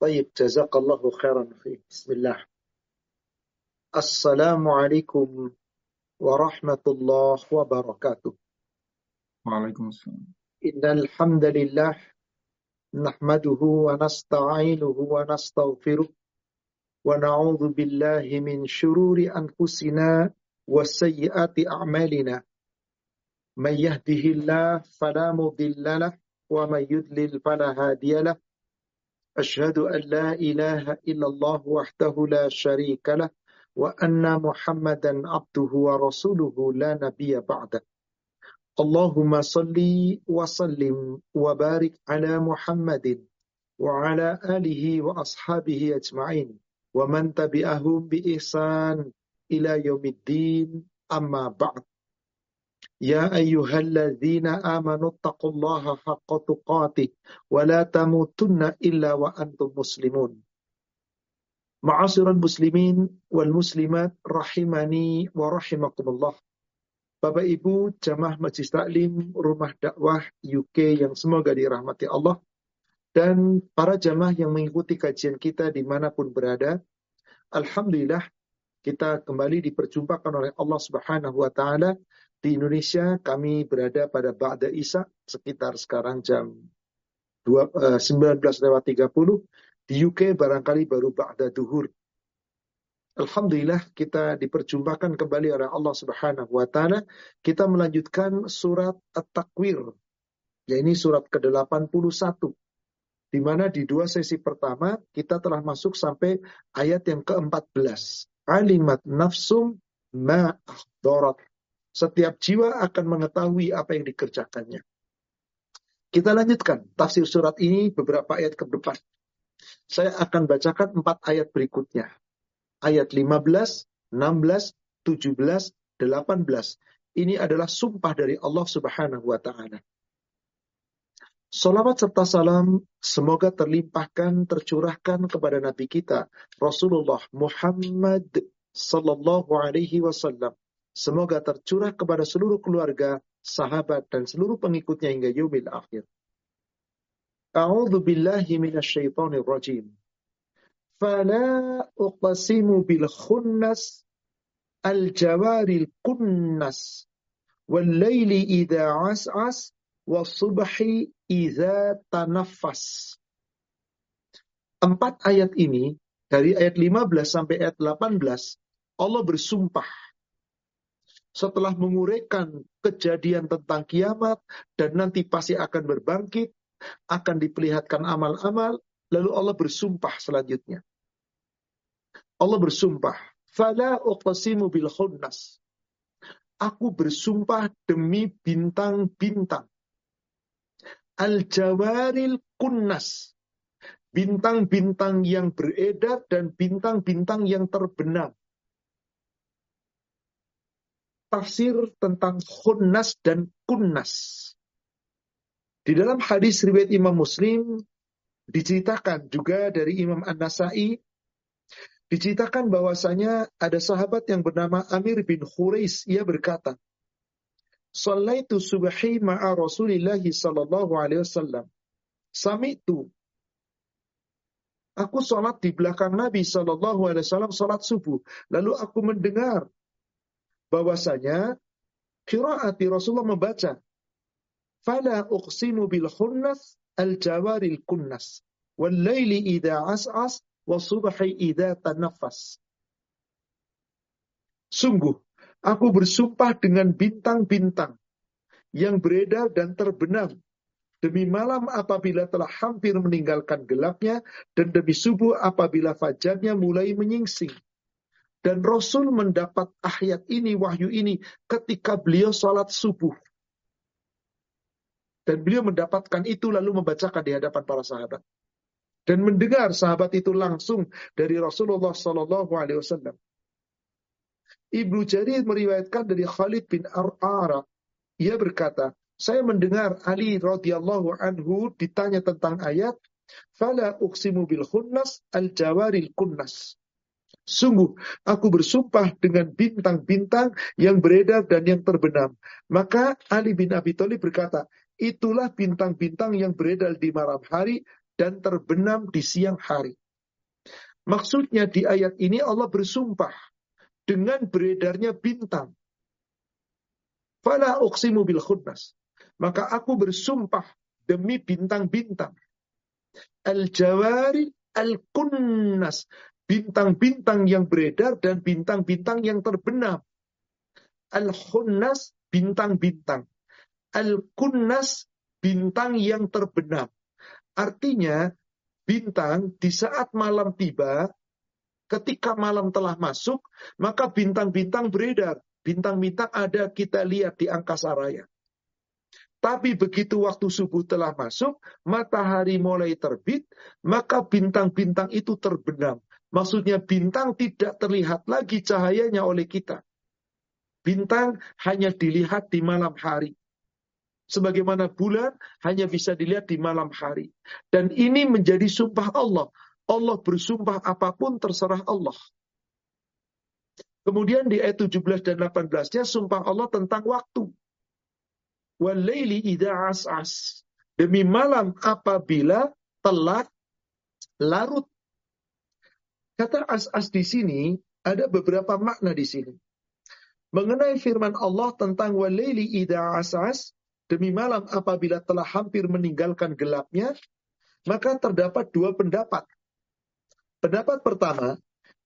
طيب جزاك الله خيرا في بسم الله. السلام عليكم ورحمة الله وبركاته. وعليكم السلام. إن الحمد لله نحمده ونستعينه ونستغفره ونعوذ بالله من شرور أنفسنا وسيئات أعمالنا. من يهده الله فلا مضل له ومن يضلل فلا هادي له أشهد أن لا إله إلا الله وحده لا شريك له وأن محمدا عبده ورسوله لا نبي بعده. اللهم صل وسلم وبارك على محمد وعلى آله وأصحابه أجمعين ومن تبعهم بإحسان إلى يوم الدين أما بعد. يا أيها الذين آمنوا اتقوا الله حق تقاته ولا تموتن إلا وأنتم مسلمون معاشر المسلمين والمسلمات رحمني ورحمكم الله Bapak Ibu Jamaah Majlis Taklim Rumah Dakwah UK yang semoga dirahmati Allah dan para jamaah yang mengikuti kajian kita dimanapun berada. Alhamdulillah kita kembali diperjumpakan oleh Allah Subhanahu Wa Taala di Indonesia kami berada pada Ba'da Isa sekitar sekarang jam 19 eh, lewat 30. Di UK barangkali baru Ba'da Duhur. Alhamdulillah kita diperjumpakan kembali oleh Allah Subhanahu wa taala. Kita melanjutkan surat At-Takwir. Ya ini surat ke-81. Di mana di dua sesi pertama kita telah masuk sampai ayat yang ke-14. Alimat nafsum ma setiap jiwa akan mengetahui apa yang dikerjakannya. Kita lanjutkan tafsir surat ini beberapa ayat ke depan. Saya akan bacakan empat ayat berikutnya. Ayat 15, 16, 17, 18. Ini adalah sumpah dari Allah Subhanahu wa taala. Salawat serta salam semoga terlimpahkan, tercurahkan kepada Nabi kita Rasulullah Muhammad sallallahu alaihi wasallam Semoga tercurah kepada seluruh keluarga, sahabat, dan seluruh pengikutnya hingga yumil akhir. A'udhu billahi minasyaitonir rajim. Fala uqasimu bil khunnas wal layli idha as'as wa subhi idha tanaffas. Empat ayat ini, dari ayat 15 sampai ayat 18, Allah bersumpah setelah menguraikan kejadian tentang kiamat dan nanti pasti akan berbangkit, akan diperlihatkan amal-amal, lalu Allah bersumpah selanjutnya. Allah bersumpah, "Fala uqsimu bil khunnas." Aku bersumpah demi bintang-bintang. Al-jawaril kunnas. Bintang-bintang yang beredar dan bintang-bintang yang terbenam tafsir tentang khunnas dan kunnas. Di dalam hadis riwayat Imam Muslim diceritakan juga dari Imam An-Nasai diceritakan bahwasanya ada sahabat yang bernama Amir bin Khurais ia berkata subhi ma'a Rasulillah sallallahu alaihi wasallam Sami'tu Aku sholat di belakang Nabi Sallallahu Alaihi Wasallam sholat subuh. Lalu aku mendengar bahwasanya qiraati Rasulullah membaca fala uqsimu bil khunnas al jawaril kunnas wal laili idza as'as was subhi idza tanaffas. Sungguh aku bersumpah dengan bintang-bintang yang beredar dan terbenam demi malam apabila telah hampir meninggalkan gelapnya dan demi subuh apabila fajarnya mulai menyingsing dan Rasul mendapat ayat ini, wahyu ini ketika beliau sholat subuh. Dan beliau mendapatkan itu lalu membacakan di hadapan para sahabat. Dan mendengar sahabat itu langsung dari Rasulullah Sallallahu Alaihi Wasallam. Ibnu Jarir meriwayatkan dari Khalid bin Ar'ara. Ia berkata, saya mendengar Ali radhiyallahu anhu ditanya tentang ayat, "Fala uqsimu bil khunnas al jawaril kunnas." Sungguh, aku bersumpah dengan bintang-bintang yang beredar dan yang terbenam. Maka Ali bin Abi Thalib berkata, itulah bintang-bintang yang beredar di malam hari dan terbenam di siang hari. Maksudnya di ayat ini Allah bersumpah dengan beredarnya bintang. Fala uqsimu bil khunnas. Maka aku bersumpah demi bintang-bintang. Al-jawari al-kunnas. Bintang-bintang yang beredar dan bintang-bintang yang terbenam. Al-khunnas, bintang-bintang. Al-kunnas, bintang yang terbenam. Artinya, bintang di saat malam tiba, ketika malam telah masuk, maka bintang-bintang beredar. Bintang-bintang ada kita lihat di angkasa raya. Tapi begitu waktu subuh telah masuk, matahari mulai terbit, maka bintang-bintang itu terbenam. Maksudnya bintang tidak terlihat lagi cahayanya oleh kita. Bintang hanya dilihat di malam hari. Sebagaimana bulan hanya bisa dilihat di malam hari. Dan ini menjadi sumpah Allah. Allah bersumpah apa pun terserah Allah. Kemudian di ayat 17 dan 18-nya sumpah Allah tentang waktu. Walaili idha as'as. Demi malam apabila telah larut. Kata as-as di sini ada beberapa makna di sini. Mengenai firman Allah tentang walaili idha as'as, demi malam apabila telah hampir meninggalkan gelapnya, maka terdapat dua pendapat. Pendapat pertama,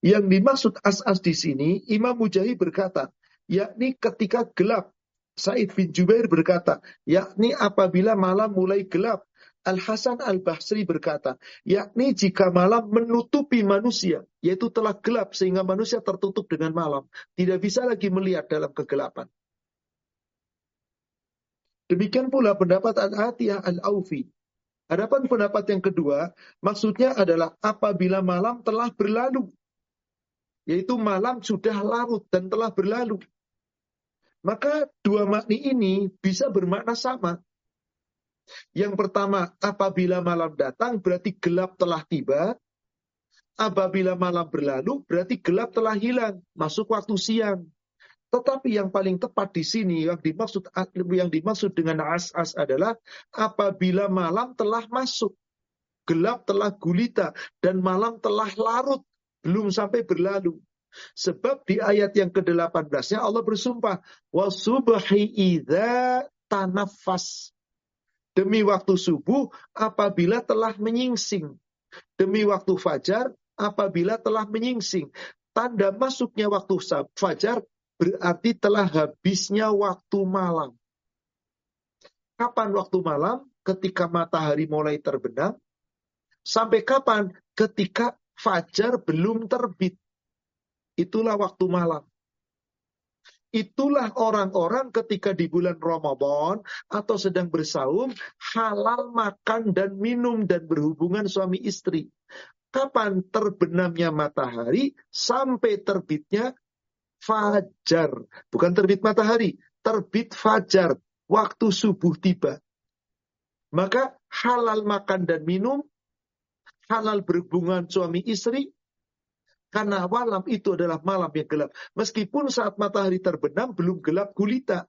yang dimaksud as-as di sini, Imam Mujahid berkata, yakni ketika gelap Said bin Jubair berkata, yakni apabila malam mulai gelap. Al-Hasan Al-Basri berkata, yakni jika malam menutupi manusia, yaitu telah gelap sehingga manusia tertutup dengan malam. Tidak bisa lagi melihat dalam kegelapan. Demikian pula pendapat Al-Atiyah Al-Aufi. Adapun pendapat yang kedua, maksudnya adalah apabila malam telah berlalu. Yaitu malam sudah larut dan telah berlalu. Maka dua makni ini bisa bermakna sama. Yang pertama, apabila malam datang berarti gelap telah tiba. Apabila malam berlalu berarti gelap telah hilang, masuk waktu siang. Tetapi yang paling tepat di sini yang dimaksud yang dimaksud dengan as-as adalah apabila malam telah masuk, gelap telah gulita dan malam telah larut, belum sampai berlalu. Sebab di ayat yang ke-18-nya Allah bersumpah, "Wa subhi idza tanafas." Demi waktu subuh apabila telah menyingsing. Demi waktu fajar apabila telah menyingsing. Tanda masuknya waktu fajar berarti telah habisnya waktu malam. Kapan waktu malam? Ketika matahari mulai terbenam. Sampai kapan? Ketika fajar belum terbit. Itulah waktu malam. Itulah orang-orang ketika di bulan Ramadan atau sedang bersaum halal makan dan minum dan berhubungan suami istri. Kapan terbenamnya matahari sampai terbitnya fajar. Bukan terbit matahari, terbit fajar. Waktu subuh tiba. Maka halal makan dan minum, halal berhubungan suami istri, karena malam itu adalah malam yang gelap. Meskipun saat matahari terbenam belum gelap gulita.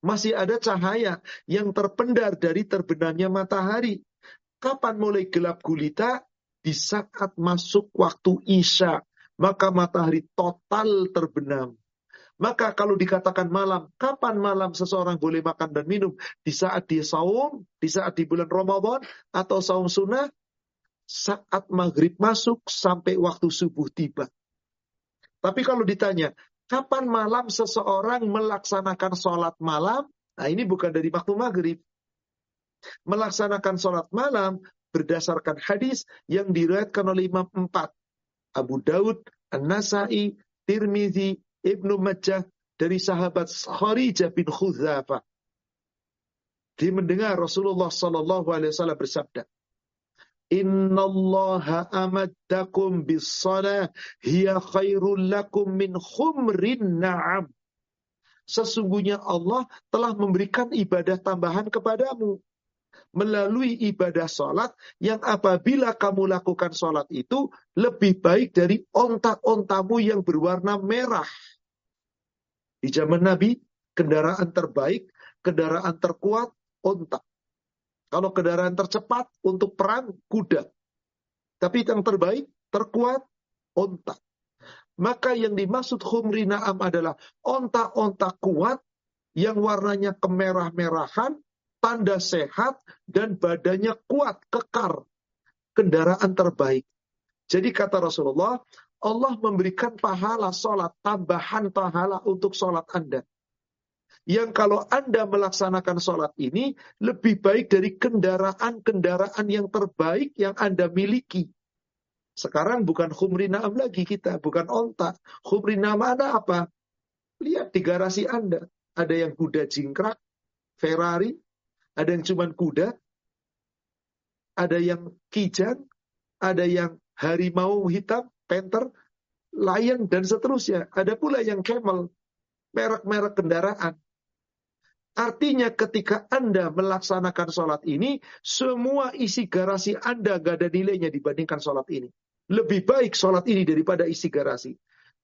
Masih ada cahaya yang terpendar dari terbenamnya matahari. Kapan mulai gelap gulita? Di saat masuk waktu Isya. Maka matahari total terbenam. Maka kalau dikatakan malam, kapan malam seseorang boleh makan dan minum? Di saat dia saum, di saat di bulan Ramadan, atau saum sunnah, saat maghrib masuk sampai waktu subuh tiba. Tapi kalau ditanya, kapan malam seseorang melaksanakan sholat malam? Nah ini bukan dari waktu maghrib. Melaksanakan sholat malam berdasarkan hadis yang diriwayatkan oleh Imam empat. Abu Daud, An-Nasai, Tirmizi, Ibnu Majah dari sahabat Kharijah bin Khuzafa. Dia mendengar Rasulullah Sallallahu Alaihi Wasallam bersabda, Innallaha amaddakum bis-salah hiya khairul lakum min khumrin na'am. Sesungguhnya Allah telah memberikan ibadah tambahan kepadamu melalui ibadah sholat yang apabila kamu lakukan sholat itu lebih baik dari onta-ontamu yang berwarna merah. Di zaman Nabi, kendaraan terbaik, kendaraan terkuat, onta. Kalau kendaraan tercepat untuk perang, kuda. Tapi yang terbaik, terkuat, onta. Maka yang dimaksud khumri na'am adalah onta-onta kuat yang warnanya kemerah-merahan, tanda sehat, dan badannya kuat, kekar. Kendaraan terbaik. Jadi kata Rasulullah, Allah memberikan pahala sholat, tambahan pahala untuk sholat Anda. Yang kalau Anda melaksanakan sholat ini, lebih baik dari kendaraan-kendaraan yang terbaik yang Anda miliki. Sekarang bukan khumri na'am lagi kita, bukan onta. Khumri na'am ada apa? Lihat di garasi Anda. Ada yang kuda jingkrak, Ferrari, ada yang cuma kuda, ada yang kijang, ada yang harimau hitam, panther, lion, dan seterusnya. Ada pula yang camel, merek-merek kendaraan. Artinya ketika Anda melaksanakan sholat ini, semua isi garasi Anda gak ada nilainya dibandingkan sholat ini. Lebih baik sholat ini daripada isi garasi.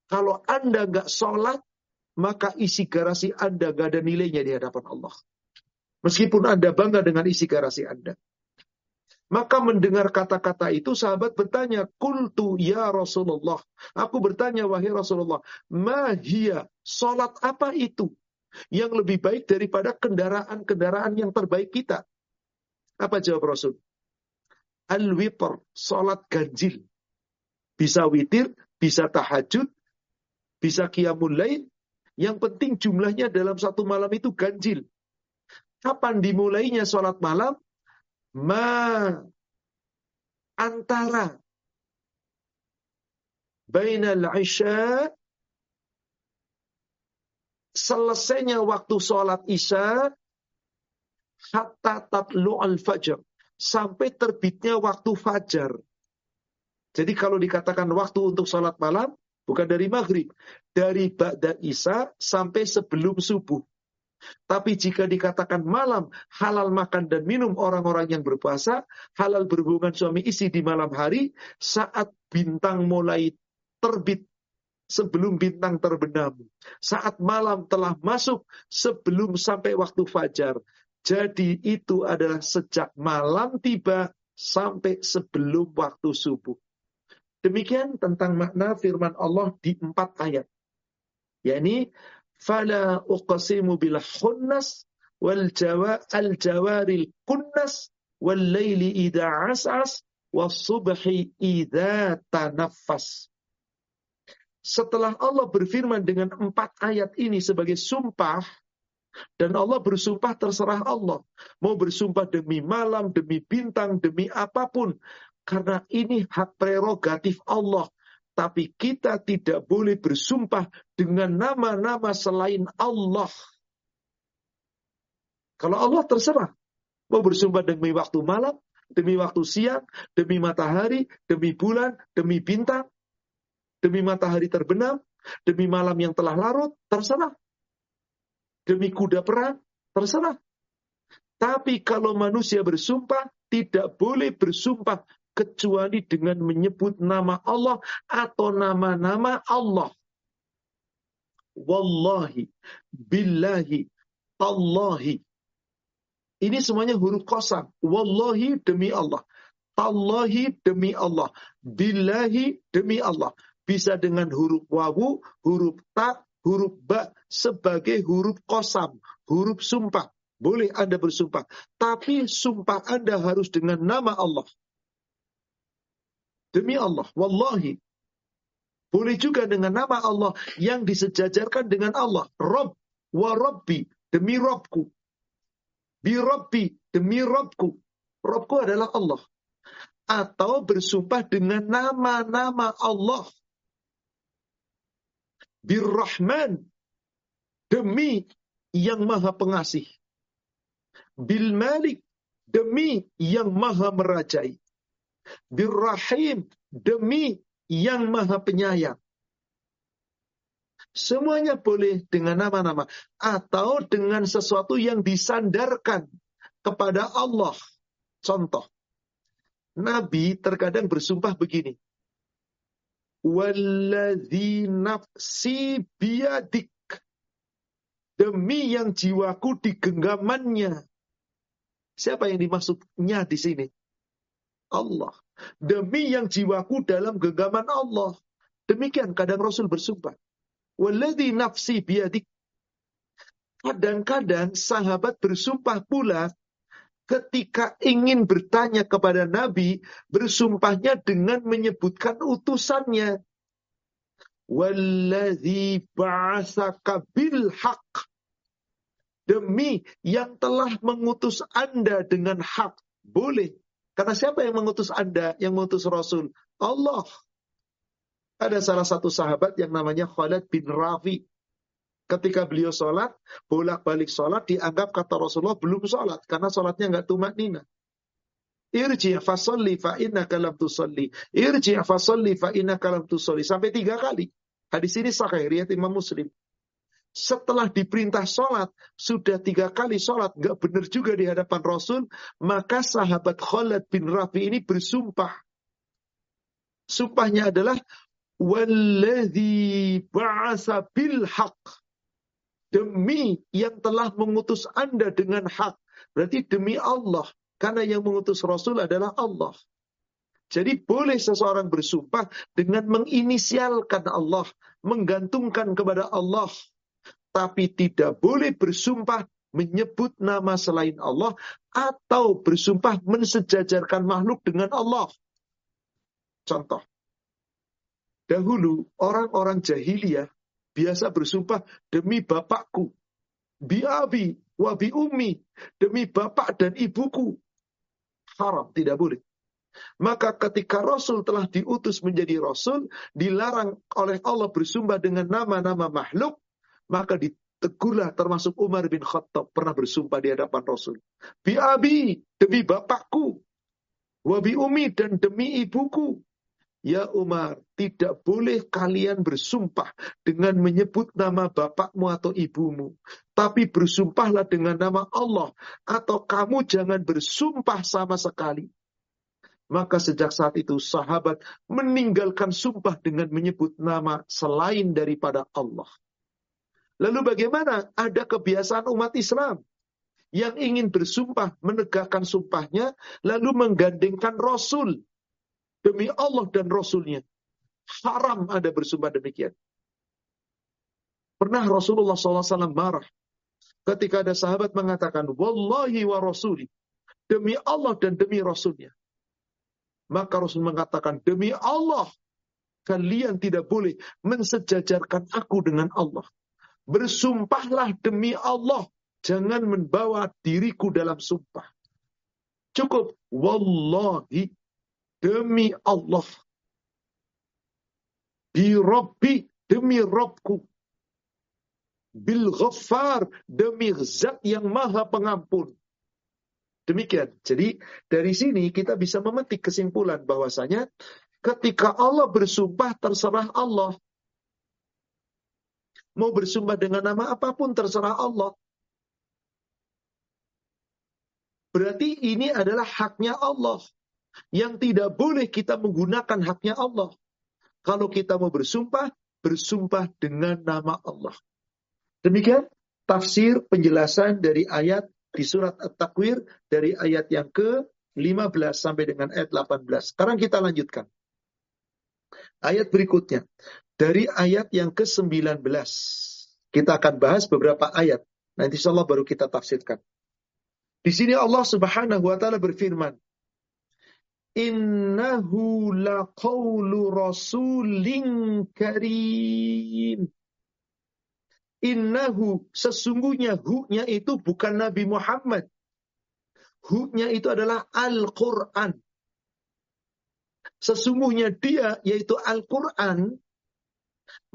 Kalau Anda nggak sholat, maka isi garasi Anda nggak ada nilainya di hadapan Allah. Meskipun Anda bangga dengan isi garasi Anda. Maka mendengar kata-kata itu sahabat bertanya, Kultu ya Rasulullah. Aku bertanya, wahai Rasulullah, Mahia, sholat apa itu? Yang lebih baik daripada kendaraan-kendaraan yang terbaik kita. Apa jawab Rasul? Al-witr, sholat ganjil. Bisa witir, bisa tahajud, bisa qiyamul lain. Yang penting jumlahnya dalam satu malam itu ganjil. Kapan dimulainya sholat malam? Ma antara bainal isya selesainya waktu sholat isya hatta tatlu al fajr sampai terbitnya waktu fajar. Jadi kalau dikatakan waktu untuk sholat malam, bukan dari maghrib. Dari Ba'da Isya sampai sebelum subuh. Tapi jika dikatakan malam, halal makan dan minum orang-orang yang berpuasa, halal berhubungan suami istri di malam hari, saat bintang mulai terbit sebelum bintang terbenam. Saat malam telah masuk sebelum sampai waktu fajar. Jadi itu adalah sejak malam tiba sampai sebelum waktu subuh. Demikian tentang makna firman Allah di empat ayat. yakni fala uqsimu bil khunnas wal jawa al jawaril kunnas wal laili idza as'as was subhi tanaffas. Setelah Allah berfirman dengan empat ayat ini sebagai sumpah, dan Allah bersumpah terserah Allah. Mau bersumpah demi malam, demi bintang, demi apa pun. Karena ini hak prerogatif Allah. Tapi kita tidak boleh bersumpah dengan nama-nama selain Allah. Kalau Allah terserah. Mau bersumpah demi waktu malam, demi waktu siang, demi matahari, demi bulan, demi bintang, demi matahari terbenam, demi malam yang telah larut, terserah. Demi kuda perang, terserah. Tapi kalau manusia bersumpah, tidak boleh bersumpah kecuali dengan menyebut nama Allah atau nama-nama Allah. Wallahi, billahi, tallahi. Ini semuanya huruf kosam. Wallahi demi Allah. Tallahi demi Allah. Billahi demi Allah. Bisa dengan huruf wawu, huruf ta, huruf ba sebagai huruf kosam, huruf sumpah. Boleh Anda bersumpah. Tapi sumpah Anda harus dengan nama Allah. Demi Allah, wallahi. Boleh juga dengan nama Allah yang disejajarkan dengan Allah. Rob, wa Rabbi, demi Robku. Bi Rabbi, demi Robku. Robku adalah Allah. Atau bersumpah dengan nama-nama Allah. Birrahman, demi yang maha pengasih. Bil Malik, demi yang maha merajai birrahim demi yang maha penyayang. Semuanya boleh dengan nama-nama atau dengan sesuatu yang disandarkan kepada Allah. Contoh, Nabi terkadang bersumpah begini. Walladhi nafsi biadik. Demi yang jiwaku di genggamannya. Siapa yang dimaksudnya di sini? Allah. Demi yang jiwaku dalam genggaman Allah. Demikian kadang Rasul bersumpah. Walladhi nafsi biadik. Kadang-kadang sahabat bersumpah pula ketika ingin bertanya kepada Nabi, bersumpahnya dengan menyebutkan utusannya. Walladhi ba'asaka bil haq. Demi yang telah mengutus Anda dengan hak. Boleh. Karena siapa yang mengutus Anda, yang mengutus Rasul? Allah. Ada salah satu sahabat yang namanya Khalid bin Rafi. Ketika beliau sholat, bolak-balik sholat, dianggap kata Rasulullah belum sholat. Karena sholatnya nggak tumak nina. Irji' fasalli fa inna kalam tusalli. Irji' fasalli fa inna kalam tusalli. Sampai tiga kali. Hadis ini sahih, riat Imam Muslim. Setelah diperintah sholat, sudah tiga kali sholat, nggak benar juga di hadapan Rasul, maka sahabat Khalid bin Rafi ini bersumpah. Sumpahnya adalah, Walladhi ba'asa. Demi yang telah mengutus Anda dengan hak. Berarti demi Allah. Karena yang mengutus Rasul adalah Allah. Jadi boleh seseorang bersumpah dengan menginisialkan Allah. Menggantungkan kepada Allah. Tapi tidak boleh bersumpah menyebut nama selain Allah. Atau bersumpah mensejajarkan makhluk dengan Allah. Contoh. Dahulu orang-orang jahiliyah biasa bersumpah demi bapakku, biabi, wabi umi, demi bapak dan ibuku. Haram, tidak boleh. Maka ketika Rasul telah diutus menjadi Rasul, dilarang oleh Allah bersumpah dengan nama-nama makhluk, maka ditegurlah termasuk Umar bin Khattab pernah bersumpah di hadapan Rasul. Biabi, demi bapakku, wabi umi dan demi ibuku. Ya Umar, tidak boleh kalian bersumpah dengan menyebut nama bapakmu atau ibumu. Tapi bersumpahlah dengan nama Allah. Atau kamu jangan bersumpah sama sekali. Maka sejak saat itu sahabat meninggalkan sumpah dengan menyebut nama selain daripada Allah. Lalu bagaimana? Ada kebiasaan umat Islam yang ingin bersumpah menegakkan sumpahnya lalu menggandengkan Rasul demi Allah dan Rasulnya. Haram ada bersumpah demikian. Pernah Rasulullah SAW marah ketika ada sahabat mengatakan, Wallahi wa rasuli, demi Allah dan demi Rasulnya. Maka Rasul mengatakan, demi Allah, kalian tidak boleh mensejajarkan aku dengan Allah. Bersumpahlah demi Allah, jangan membawa diriku dalam sumpah. Cukup, Wallahi, demi Allah. Bi Rabbi, demi Robku. Bil Ghaffar, demi zat yang maha pengampun. Demikian. Jadi dari sini kita bisa memetik kesimpulan bahwasanya ketika Allah bersumpah terserah Allah. Mau bersumpah dengan nama apa pun terserah Allah. Berarti ini adalah haknya Allah yang tidak boleh kita menggunakan haknya Allah. Kalau kita mau bersumpah, bersumpah dengan nama Allah. Demikian tafsir penjelasan dari ayat di surat At-Takwir dari ayat yang ke-15 sampai dengan ayat 18. Sekarang kita lanjutkan. Ayat berikutnya. Dari ayat yang ke-19. Kita akan bahas beberapa ayat. Nanti insya Allah baru kita tafsirkan. Di sini Allah Subhanahu wa taala berfirman, innahu laqawlu rasulin karim. Innahu sesungguhnya hu-nya itu bukan Nabi Muhammad. Hu-nya itu adalah Al-Quran. Sesungguhnya dia yaitu Al-Quran.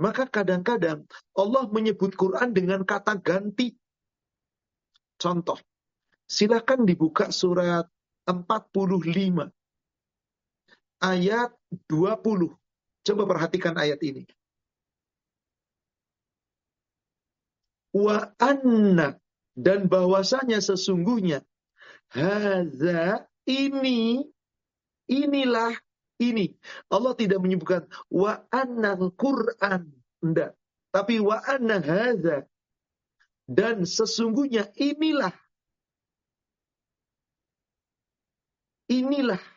Maka kadang-kadang Allah menyebut Quran dengan kata ganti. Contoh. Silakan dibuka surat 45 ayat 20. Coba perhatikan ayat ini. Wa anna dan bahwasanya sesungguhnya hadza ini inilah ini. Allah tidak menyebutkan wa annal Quran. Enggak. Tapi wa anna hadza dan sesungguhnya inilah inilah.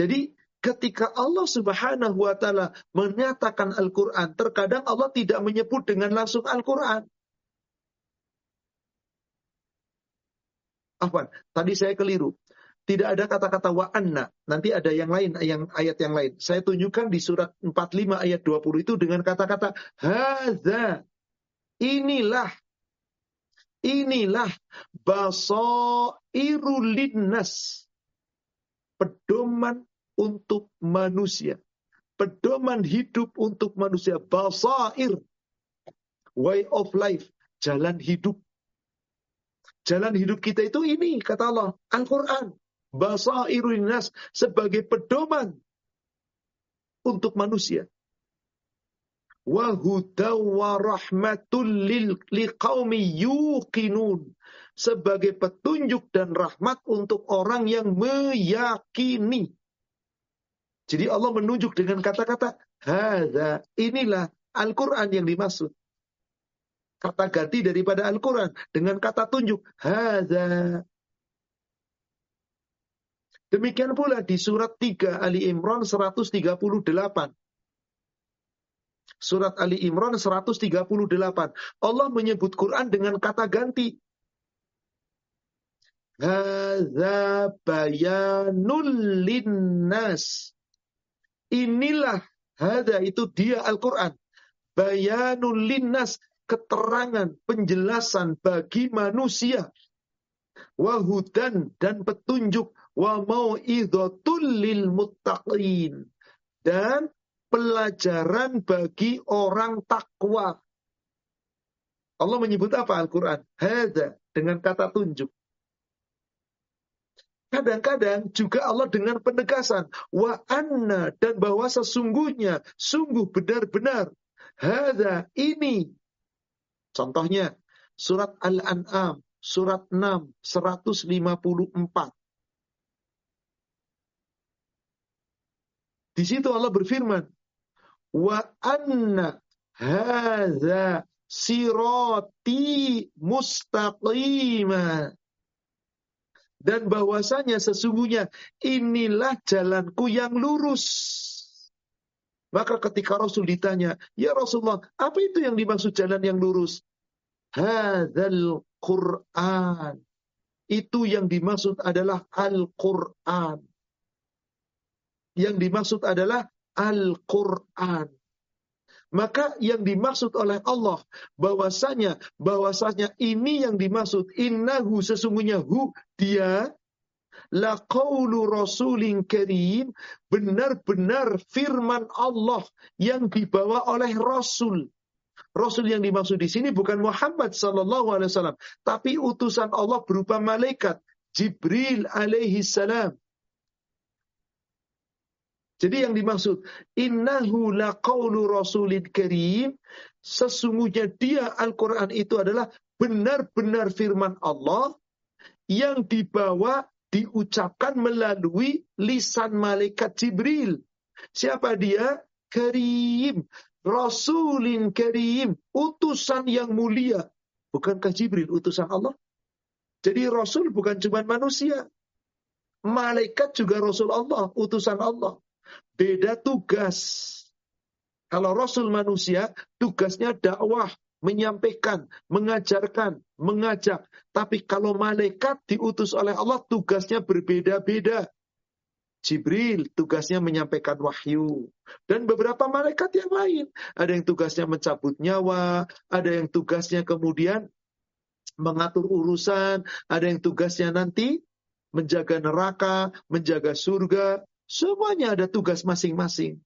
Jadi ketika Allah Subhanahu wa taala menyatakan Al-Qur'an, terkadang Allah tidak menyebut dengan langsung Al-Qur'an. Apa? Tadi saya keliru. Tidak ada kata-kata wa anna. Nanti ada yang lain, yang ayat yang lain. Saya tunjukkan di surat 45 ayat 20 itu dengan kata-kata hadza. Inilah inilah basairu linnas. Pedoman untuk manusia. Pedoman hidup untuk manusia. Basair. Way of life. Jalan hidup. Jalan hidup kita itu ini, kata Allah. Al-Quran. Basairu linnas. Sebagai pedoman untuk manusia wa rahmatul liqaumi yuqinun sebagai petunjuk dan rahmat untuk orang yang meyakini. Jadi Allah menunjuk dengan kata-kata hadza inilah Al-Qur'an yang dimaksud. Kata ganti daripada Al-Qur'an dengan kata tunjuk hadza. Demikian pula di surat 3 Ali Imran 138. Surat Ali Imran 138. Allah menyebut Quran dengan kata ganti. Hadza bayanul linnas. Inilah hadza itu dia Al-Qur'an. Bayanul linnas keterangan, penjelasan bagi manusia. Wahudan dan petunjuk wa mau'izatul lil muttaqin. Dan pelajaran bagi orang takwa. Allah menyebut apa Al-Quran? Hada, dengan kata tunjuk. Kadang-kadang juga Allah dengan penegasan. Wa anna, dan bahwa sesungguhnya, sungguh benar-benar. Hada, ini. Contohnya, surat Al-An'am, surat 6, 154. Di situ Allah berfirman, wa anna hadza sirati mustaqima dan bahwasanya sesungguhnya inilah jalanku yang lurus. Maka ketika Rasul ditanya, "Ya Rasulullah, apa itu yang dimaksud jalan yang lurus?" Hadzal Qur'an. Itu yang dimaksud adalah Al-Qur'an. Yang dimaksud adalah Al-Quran. Maka yang dimaksud oleh Allah bahwasanya bahwasanya ini yang dimaksud innahu sesungguhnya hu dia la qaulu rasulin karim benar-benar firman Allah yang dibawa oleh rasul. Rasul yang dimaksud di sini bukan Muhammad sallallahu alaihi wasallam, tapi utusan Allah berupa malaikat Jibril alaihi salam jadi yang dimaksud innahu laqaulu rasulin karim sesungguhnya dia Al-Qur'an itu adalah benar-benar firman Allah yang dibawa diucapkan melalui lisan malaikat Jibril. Siapa dia? Karim, Rasulin Karim, utusan yang mulia. Bukankah Jibril utusan Allah? Jadi Rasul bukan cuma manusia. Malaikat juga Rasul Allah, utusan Allah. Beda tugas. Kalau Rasul manusia, tugasnya dakwah, menyampaikan, mengajarkan, mengajak. Tapi kalau malaikat diutus oleh Allah, tugasnya berbeda-beda. Jibril tugasnya menyampaikan wahyu. Dan beberapa malaikat yang lain. Ada yang tugasnya mencabut nyawa, ada yang tugasnya kemudian mengatur urusan, ada yang tugasnya nanti menjaga neraka, menjaga surga, Semuanya ada tugas masing-masing.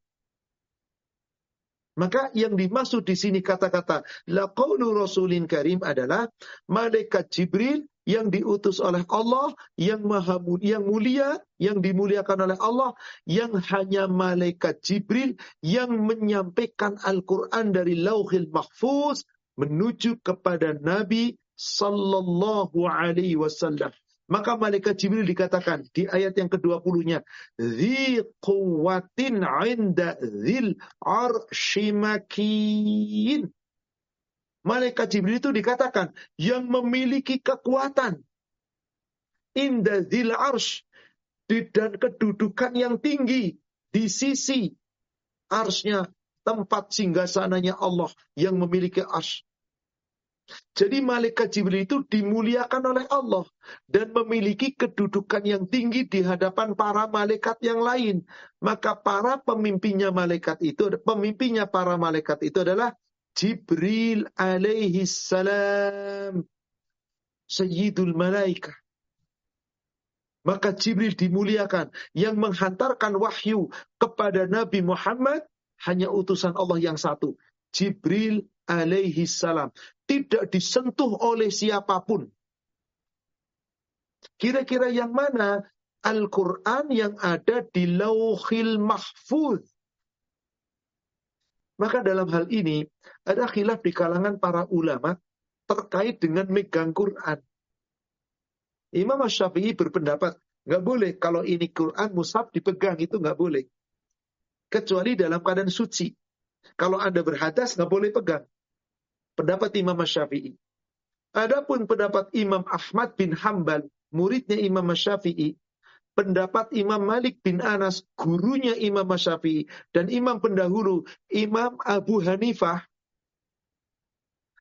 Maka yang dimaksud di sini kata-kata laqaulu rasulin karim adalah malaikat Jibril yang diutus oleh Allah, yang maha yang mulia, yang dimuliakan oleh Allah, yang hanya malaikat Jibril yang menyampaikan Al-Qur'an dari Lauhil Mahfuz menuju kepada Nabi sallallahu alaihi wasallam. Maka malaikat Jibril dikatakan di ayat yang ke-20-nya, "Dzi 'inda dzil arshimakin." Malaikat Jibril itu dikatakan yang memiliki kekuatan inda zil arsh dan kedudukan yang tinggi di sisi arsnya tempat singgasananya Allah yang memiliki arsh. Jadi malaikat Jibril itu dimuliakan oleh Allah dan memiliki kedudukan yang tinggi di hadapan para malaikat yang lain. Maka para pemimpinnya malaikat itu, pemimpinnya para malaikat itu adalah Jibril alaihi salam. Sayyidul malaikat. Maka Jibril dimuliakan yang menghantarkan wahyu kepada Nabi Muhammad hanya utusan Allah yang satu. Jibril alaihi salam. Tidak disentuh oleh siapa pun. Kira-kira yang mana Al-Quran yang ada di lauhil mahfuz. Maka dalam hal ini ada khilaf di kalangan para ulama terkait dengan megang Quran. Imam Syafi'i berpendapat nggak boleh kalau ini Quran mushaf dipegang itu nggak boleh. Kecuali dalam keadaan suci. Kalau Anda berhadas, nggak boleh pegang. Pendapat Imam Syafi'i. Adapun pendapat Imam Ahmad bin Hambal, muridnya Imam Syafi'i, pendapat Imam Malik bin Anas, gurunya Imam Syafi'i, dan imam pendahulu Imam Abu Hanifah,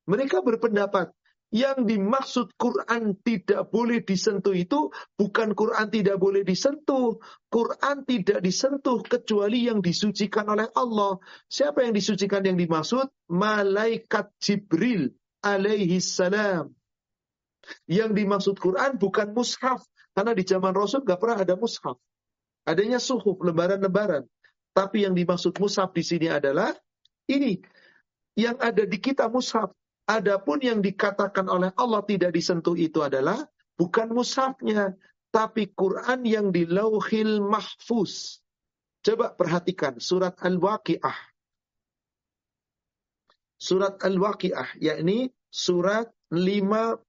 mereka berpendapat yang dimaksud Quran tidak boleh disentuh itu bukan Quran tidak boleh disentuh. Quran tidak disentuh kecuali yang disucikan oleh Allah. Siapa yang disucikan yang dimaksud? Malaikat Jibril alaihi salam. Yang dimaksud Quran bukan mushaf. Karena di zaman Rasul gak pernah ada mushaf. Adanya suhuf, lembaran-lembaran. Tapi yang dimaksud mushaf di sini adalah ini. Yang ada di kita mushaf Adapun yang dikatakan oleh Allah tidak disentuh itu adalah bukan mushafnya, tapi Quran yang di lauhil mahfuz. Coba perhatikan surat Al-Waqi'ah. Surat Al-Waqi'ah, yakni surat 56.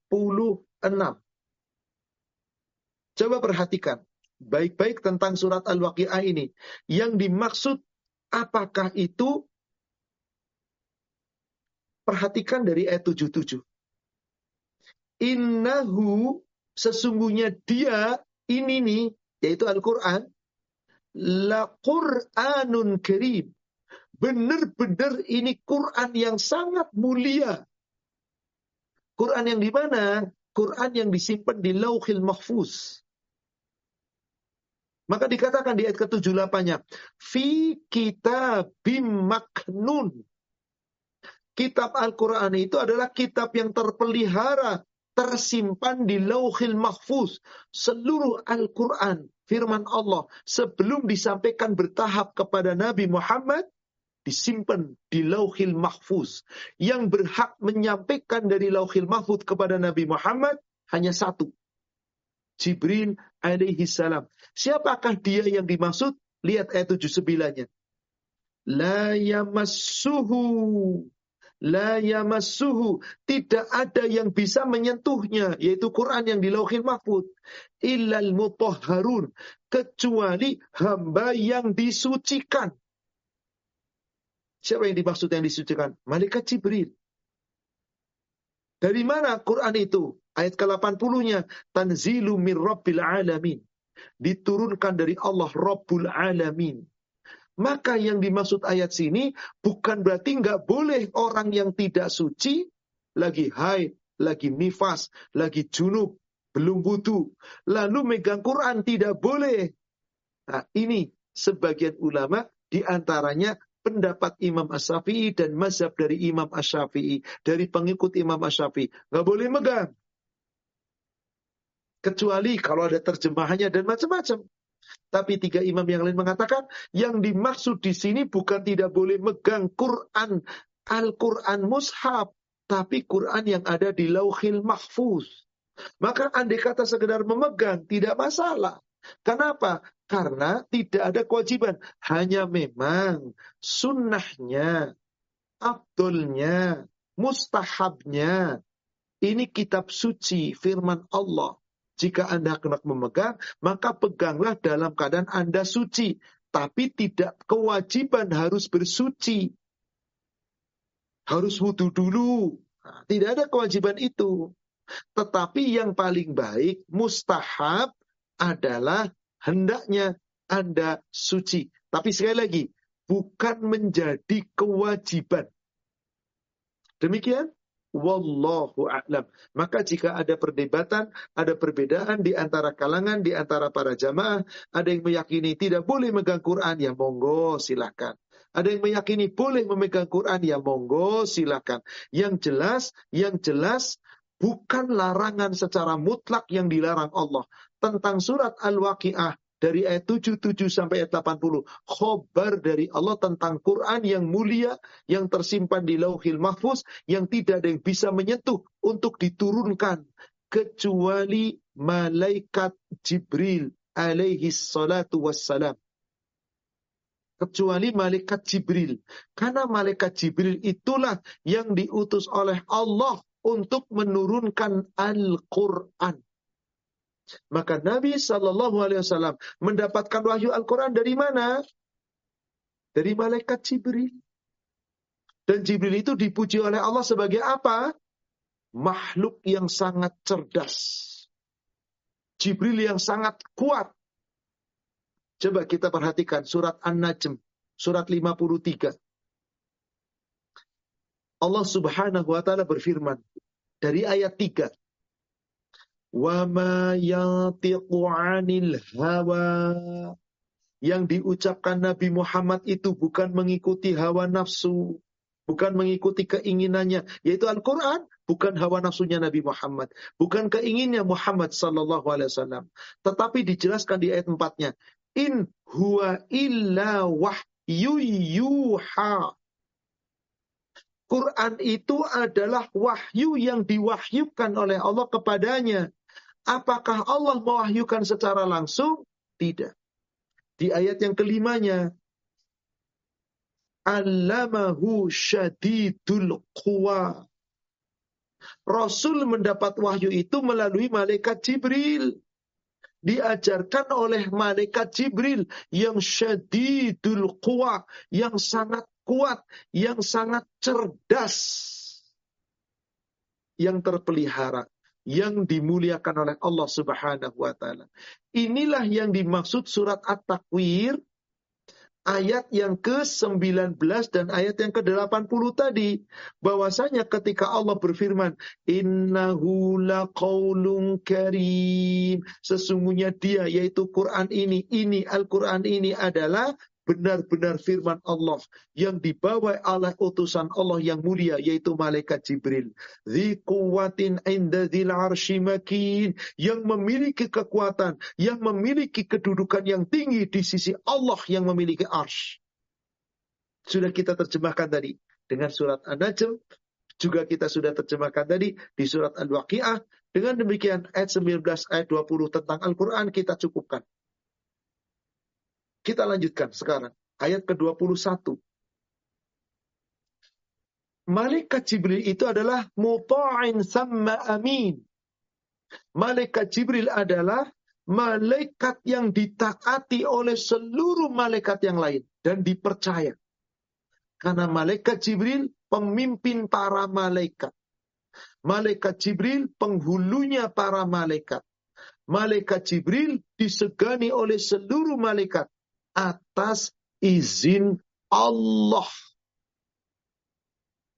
Coba perhatikan baik-baik tentang surat Al-Waqi'ah ini. Yang dimaksud apakah itu Perhatikan dari ayat 77. Innahu sesungguhnya dia ini nih yaitu Al-Qur'an la Qur'anun karim. Benar-benar ini Quran yang sangat mulia. Quran yang di mana? Quran yang disimpan di Lauhil Mahfuz. Maka dikatakan di ayat ke-78-nya, fi kitabim maknun kitab Al-Quran itu adalah kitab yang terpelihara, tersimpan di lauhil mahfuz. Seluruh Al-Quran, firman Allah, sebelum disampaikan bertahap kepada Nabi Muhammad, disimpan di lauhil mahfuz. Yang berhak menyampaikan dari lauhil mahfuz kepada Nabi Muhammad hanya satu. Jibril alaihi salam. Siapakah dia yang dimaksud? Lihat ayat 79-nya. La yamassuhu la yamassuhu. Tidak ada yang bisa menyentuhnya yaitu Quran yang di Lauhil Mahfuz. Illal mutahharun. Kecuali hamba yang disucikan. Siapa yang dimaksud yang disucikan? Malaikat Jibril. Dari mana Quran itu? Ayat ke-80-nya. Tanzilu diturunkan dari Allah Rabbul Alamin maka yang dimaksud ayat sini bukan berarti nggak boleh orang yang tidak suci lagi haid, lagi nifas, lagi junub, belum butuh. Lalu megang Quran tidak boleh. Nah ini sebagian ulama di antaranya pendapat Imam Ash-Syafi'i dan mazhab dari Imam Ash-Syafi'i. Dari pengikut Imam Ash-Syafi'i. Nggak boleh megang. Kecuali kalau ada terjemahannya dan macam-macam. Tapi tiga imam yang lain mengatakan yang dimaksud di sini bukan tidak boleh megang Quran, Al-Quran mushaf, tapi Quran yang ada di lauhil mahfuz. Maka andai kata sekedar memegang tidak masalah. Kenapa? Karena tidak ada kewajiban. Hanya memang sunnahnya, abdulnya, mustahabnya. Ini kitab suci firman Allah. Jika Anda hendak memegang, maka peganglah dalam keadaan Anda suci. Tapi tidak kewajiban harus bersuci. Harus wudhu dulu. Nah, tidak ada kewajiban itu. Tetapi yang paling baik, mustahab adalah hendaknya Anda suci. Tapi sekali lagi, bukan menjadi kewajiban. Demikian Wallahu a'lam. Maka jika ada perdebatan, ada perbedaan di antara kalangan, di antara para jamaah, ada yang meyakini tidak boleh megang Quran, ya monggo silahkan. Ada yang meyakini boleh memegang Quran, ya monggo silahkan. Yang jelas, yang jelas bukan larangan secara mutlak yang dilarang Allah. Tentang surat Al-Waqi'ah, dari ayat 77 sampai ayat 80 khobar dari Allah tentang Quran yang mulia yang tersimpan di Lauhil Mahfuz yang tidak ada yang bisa menyentuh untuk diturunkan. Kecuali malaikat Jibril alaihi salatu wassalam. Kecuali malaikat Jibril. Karena malaikat Jibril itulah yang diutus oleh Allah untuk menurunkan Al-Quran maka Nabi Shallallahu Alaihi Wasallam mendapatkan wahyu Al-Quran dari mana? Dari malaikat Jibril. Dan Jibril itu dipuji oleh Allah sebagai apa? Makhluk yang sangat cerdas. Jibril yang sangat kuat. Coba kita perhatikan surat An-Najm, surat 53. Allah Subhanahu wa taala berfirman dari ayat 3. Wama yantiqu anil hawa. Yang diucapkan Nabi Muhammad itu bukan mengikuti hawa nafsu. Bukan mengikuti keinginannya. Yaitu Al-Quran. Bukan hawa nafsunya Nabi Muhammad. Bukan keinginnya Muhammad Sallallahu Alaihi Wasallam. Tetapi dijelaskan di ayat empatnya. In huwa illa wahyu yuha. Quran itu adalah wahyu yang diwahyukan oleh Allah kepadanya. Apakah Allah mewahyukan secara langsung? Tidak. Di ayat yang kelimanya, Allamahu syadidul quwa. Rasul mendapat wahyu itu melalui malaikat Jibril. Diajarkan oleh malaikat Jibril yang syadidul quwa, yang sangat kuat, yang sangat cerdas, yang terpelihara yang dimuliakan oleh Allah Subhanahu wa taala. Inilah yang dimaksud surat At-Takwir ayat yang ke-19 dan ayat yang ke-80 tadi bahwasanya ketika Allah berfirman innahu laqaulun karim sesungguhnya dia yaitu Quran ini ini Al-Qur'an ini adalah benar-benar firman Allah yang dibawa oleh utusan Allah yang mulia yaitu malaikat Jibril. Yang memiliki kekuatan, yang memiliki kedudukan yang tinggi di sisi Allah yang memiliki arsy. Sudah kita terjemahkan tadi dengan surat An-Najm, juga kita sudah terjemahkan tadi di surat Al-Waqiah. Dengan demikian ayat 19 ayat 20 tentang Al-Qur'an kita cukupkan. Kita lanjutkan sekarang. Ayat ke-21. Malaikat Jibril itu adalah muta'in sama amin. Malaikat Jibril adalah malaikat yang ditaati oleh seluruh malaikat yang lain dan dipercaya. Karena malaikat Jibril pemimpin para malaikat. Malaikat Jibril penghulunya para malaikat. Malaikat Jibril disegani oleh seluruh malaikat atas izin Allah.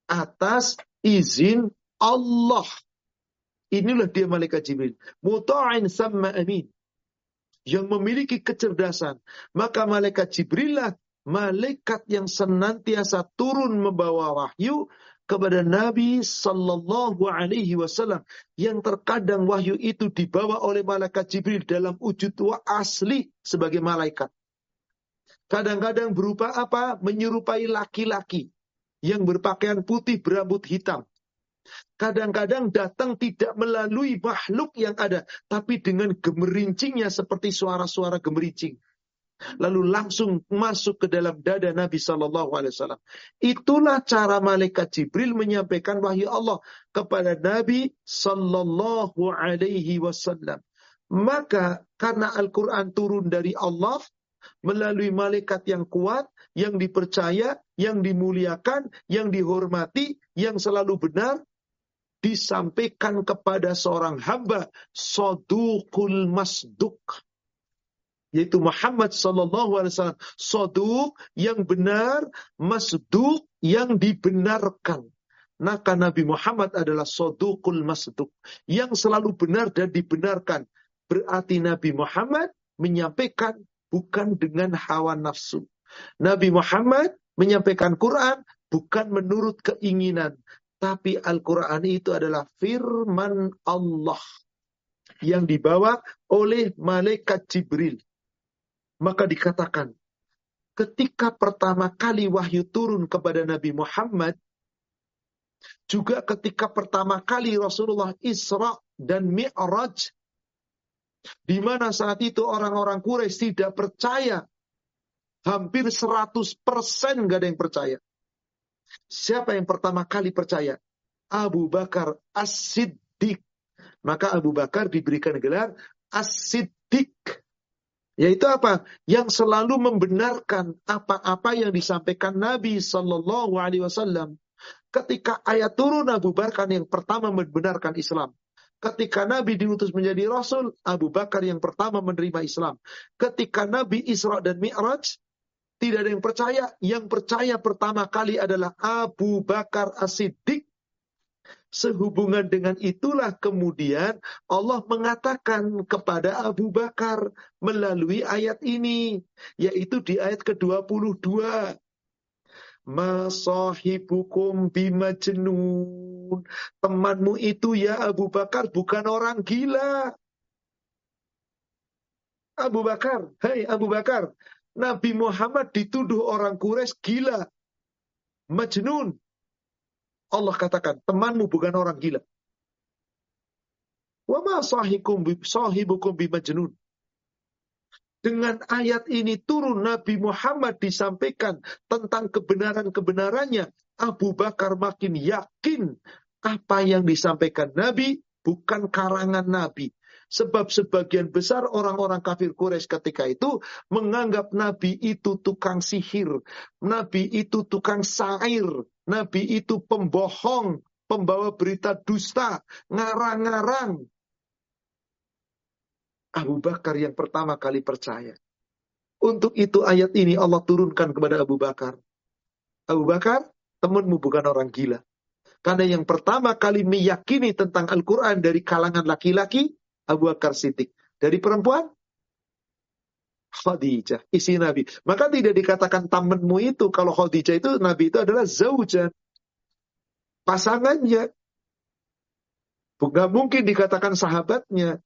Atas izin Allah. Inilah dia malaikat Jibril. Muta'in sama amin. Yang memiliki kecerdasan. Maka malaikat Jibril lah malaikat yang senantiasa turun membawa wahyu kepada Nabi Sallallahu Alaihi Wasallam yang terkadang wahyu itu dibawa oleh malaikat Jibril dalam wujud asli sebagai malaikat. Kadang-kadang berupa apa? Menyerupai laki-laki yang berpakaian putih berambut hitam. Kadang-kadang datang tidak melalui makhluk yang ada, tapi dengan gemerincingnya seperti suara-suara gemerincing. Lalu langsung masuk ke dalam dada Nabi Shallallahu Alaihi Wasallam. Itulah cara malaikat Jibril menyampaikan wahyu Allah kepada Nabi Shallallahu Alaihi Wasallam. Maka karena Al-Quran turun dari Allah, melalui malaikat yang kuat, yang dipercaya, yang dimuliakan, yang dihormati, yang selalu benar, disampaikan kepada seorang hamba sodukul masduk yaitu Muhammad sallallahu alaihi wasallam. Soduk yang benar masduk yang dibenarkan. Maka Nabi Muhammad adalah sodukul masduk yang selalu benar dan dibenarkan. Berarti Nabi Muhammad menyampaikan bukan dengan hawa nafsu Nabi Muhammad menyampaikan Quran bukan menurut keinginan tapi Al-Quran itu adalah firman Allah yang dibawa oleh malaikat Jibril. Maka dikatakan, ketika pertama kali wahyu turun kepada Nabi Muhammad, juga ketika pertama kali Rasulullah Isra dan Mi'raj, di mana saat itu orang-orang Quraisy tidak percaya, hampir 100% gak ada yang percaya. Siapa yang pertama kali percaya? Abu Bakar As-Siddiq. Maka Abu Bakar diberikan gelar As-Siddiq. Yaitu apa? Yang selalu membenarkan apa-apa yang disampaikan Nabi Sallallahu Alaihi Wasallam. Ketika ayat turun Abu Bakar yang pertama membenarkan Islam. Ketika Nabi diutus menjadi Rasul, Abu Bakar yang pertama menerima Islam. Ketika Nabi Isra dan Mi'raj, tidak ada yang percaya. Yang percaya pertama kali adalah Abu Bakar As-Siddiq. Sehubungan dengan itulah kemudian Allah mengatakan kepada Abu Bakar melalui ayat ini. Yaitu di ayat ke-22. Masahibukum bimajnun. Temanmu itu ya Abu Bakar bukan orang gila. Abu Bakar, hei Abu Bakar, Nabi Muhammad dituduh orang Quraisy gila. Majnun. Allah katakan, temanmu bukan orang gila. Wa ma sahibukum bi majnun. Dengan ayat ini turun Nabi Muhammad disampaikan tentang kebenaran-kebenarannya. Abu Bakar makin yakin apa yang disampaikan Nabi bukan karangan Nabi. Sebab sebagian besar orang-orang kafir Quraisy ketika itu menganggap Nabi itu tukang sihir, Nabi itu tukang sair, Nabi itu pembohong, pembawa berita dusta, ngarang-ngarang. Abu Bakar yang pertama kali percaya. Untuk itu ayat ini Allah turunkan kepada Abu Bakar. Abu Bakar, temanmu bukan orang gila. Karena yang pertama kali meyakini tentang Al-Quran dari kalangan laki-laki Abu Bakar Siddiq. Dari perempuan? Khadijah, isi Nabi. Maka tidak dikatakan tamanmu itu. Kalau Khadijah itu, Nabi itu adalah zaujan. Pasangannya. Bukan mungkin dikatakan sahabatnya.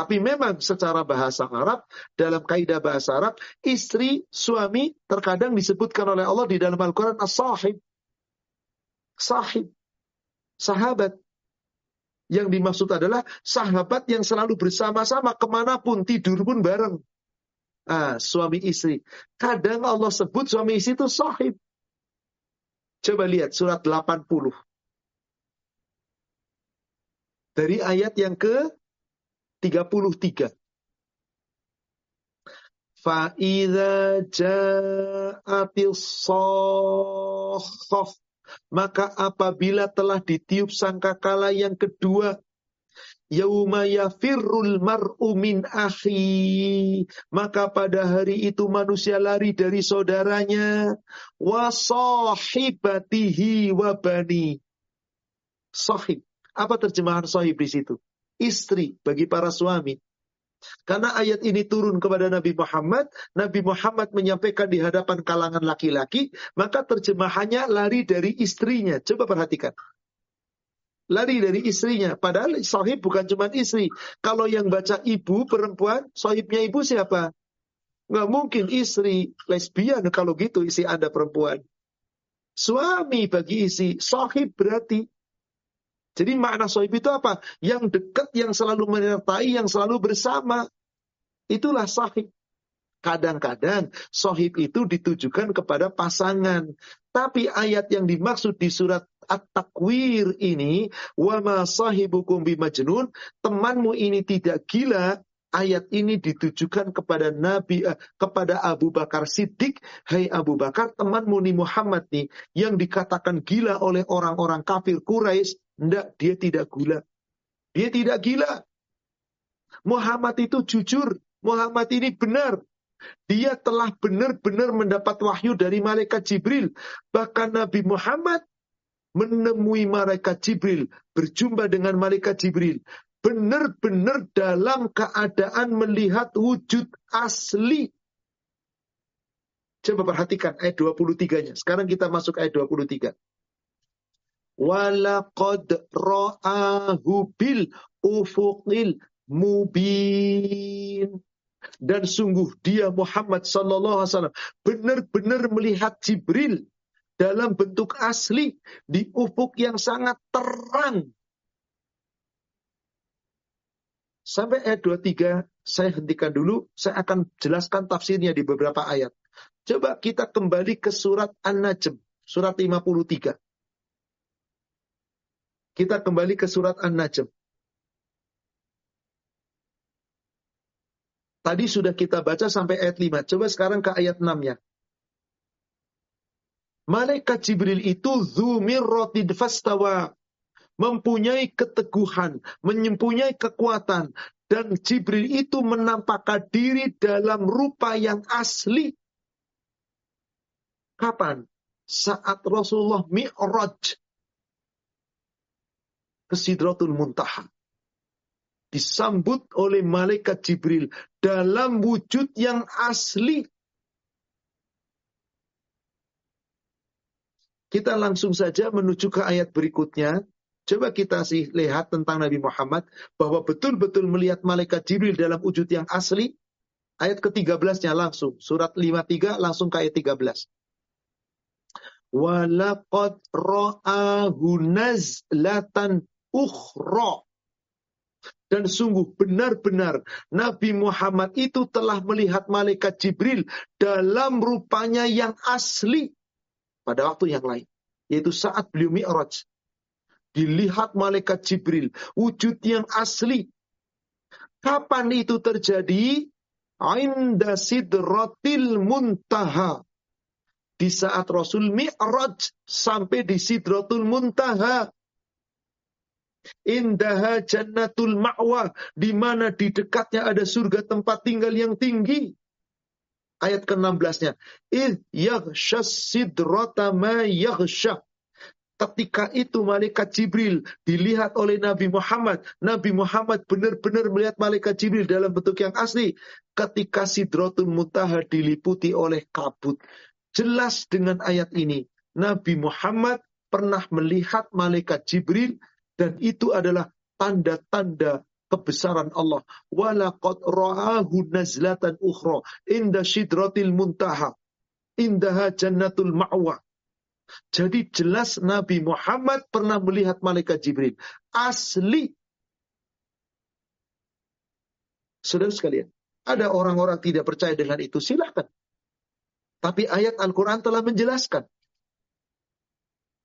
Tapi memang secara bahasa Arab, dalam kaidah bahasa Arab, istri, suami terkadang disebutkan oleh Allah di dalam Al-Quran as-sahib. Sahib. Sahabat. Yang dimaksud adalah sahabat yang selalu bersama-sama ke mana pun, tidur pun bareng. Ah, suami istri. Kadang Allah sebut suami istri itu sahib. Coba lihat surat 80. Dari ayat yang ke 33. Fa'idha ja'atil sohhof maka apabila telah ditiup sangkakala yang kedua, Yauma yafirrul mar'u min akhi. Maka pada hari itu manusia lari dari saudaranya. Wa sahibatihi wa bani. Sahib. Apa terjemahan sahib di situ? Istri bagi para suami. Karena ayat ini turun kepada Nabi Muhammad, Nabi Muhammad menyampaikan di hadapan kalangan laki-laki, maka terjemahannya lari dari istrinya. Coba perhatikan. Lari dari istrinya. Padahal sahib bukan cuma istri. Kalau yang baca ibu perempuan, sahibnya ibu siapa? Nggak mungkin istri lesbian kalau gitu isi Anda perempuan. Suami bagi isi, sahib berarti jadi makna sohib itu apa? Yang dekat, yang selalu menyertai, yang selalu bersama. Itulah sohib. Kadang-kadang sohib itu ditujukan kepada pasangan. Tapi ayat yang dimaksud di surat At-Takwir ini, wama sahibukum bimajnun, temanmu ini tidak gila, ayat ini ditujukan kepada Nabi eh, kepada Abu Bakar Siddiq, "Hai hey Abu Bakar, temanmu nih Muhammad nih yang dikatakan gila oleh orang-orang kafir Quraisy, tidak, dia tidak gula. Dia tidak gila. Muhammad itu jujur. Muhammad ini benar. Dia telah benar-benar mendapat wahyu dari malaikat Jibril. Bahkan Nabi Muhammad menemui malaikat Jibril, berjumpa dengan malaikat Jibril. Benar-benar dalam keadaan melihat wujud asli. Coba perhatikan ayat 23-nya. Sekarang kita masuk ayat 23. Walaqad ra'ahu bil ufuqil mubin. Dan sungguh dia Muhammad sallallahu alaihi wasallam benar-benar melihat Jibril dalam bentuk asli di ufuk yang sangat terang. Sampai ayat 23 saya hentikan dulu, saya akan jelaskan tafsirnya di beberapa ayat. Coba kita kembali ke surat An-Najm, surat 53. Kita kembali ke surat An-Najm. Tadi sudah kita baca sampai ayat 5. Coba sekarang ke ayat 6-nya. Malaikat Jibril itu zumirrotid fastawa. Mempunyai keteguhan, mempunyai kekuatan. Dan Jibril itu menampakkan diri dalam rupa yang asli. Kapan? Saat Rasulullah Mi'raj ke Sidratul Muntaha. Disambut oleh malaikat Jibril dalam wujud yang asli. Kita langsung saja menuju ke ayat berikutnya. Coba kita sih lihat tentang Nabi Muhammad bahwa betul-betul melihat malaikat Jibril dalam wujud yang asli. Ayat ke-13-nya langsung. Surat 53 langsung ke ayat 13. Walaqad ra'ahu nazlatan ukhra. Dan sungguh benar-benar Nabi Muhammad itu telah melihat malaikat Jibril dalam rupanya yang asli pada waktu yang lain. Yaitu saat beliau mi'raj. Dilihat malaikat Jibril. Wujud yang asli. Kapan itu terjadi? Inda sidratil muntaha. Di saat Rasul mi'raj sampai di sidratul muntaha Indaha jannatul ma'wa. Di mana di dekatnya ada surga tempat tinggal yang tinggi. Ayat ke-16-nya. Id yaghshas ma yaghsha. Ketika itu malaikat Jibril dilihat oleh Nabi Muhammad. Nabi Muhammad benar-benar melihat malaikat Jibril dalam bentuk yang asli. Ketika Sidratul Muntaha diliputi oleh kabut. Jelas dengan ayat ini. Nabi Muhammad pernah melihat malaikat Jibril dan itu adalah tanda-tanda kebesaran Allah. Walaqad ra'ahu nazlatan ukhra inda sidratil muntaha. Indaha jannatul ma'wa. Jadi jelas Nabi Muhammad pernah melihat malaikat Jibril. Asli. Saudara sekalian, ada orang-orang tidak percaya dengan itu, silahkan. Tapi ayat Al-Quran telah menjelaskan.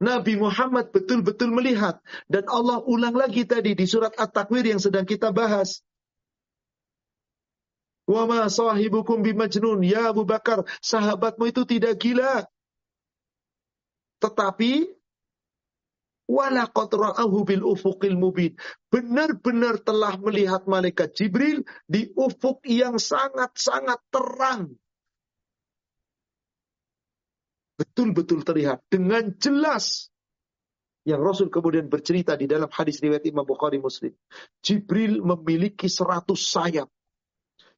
Nabi Muhammad betul-betul melihat. Dan Allah ulang lagi tadi di surat At-Takwir yang sedang kita bahas. Wa ma sahibukum bimajnun. Ya Abu Bakar, sahabatmu itu tidak gila. Tetapi walaqad ra'ahu bil ufuqil mubin. Benar-benar telah melihat malaikat Jibril di ufuk yang sangat-sangat terang betul-betul terlihat dengan jelas yang Rasul kemudian bercerita di dalam hadis riwayat Imam Bukhari Muslim. Jibril memiliki seratus sayap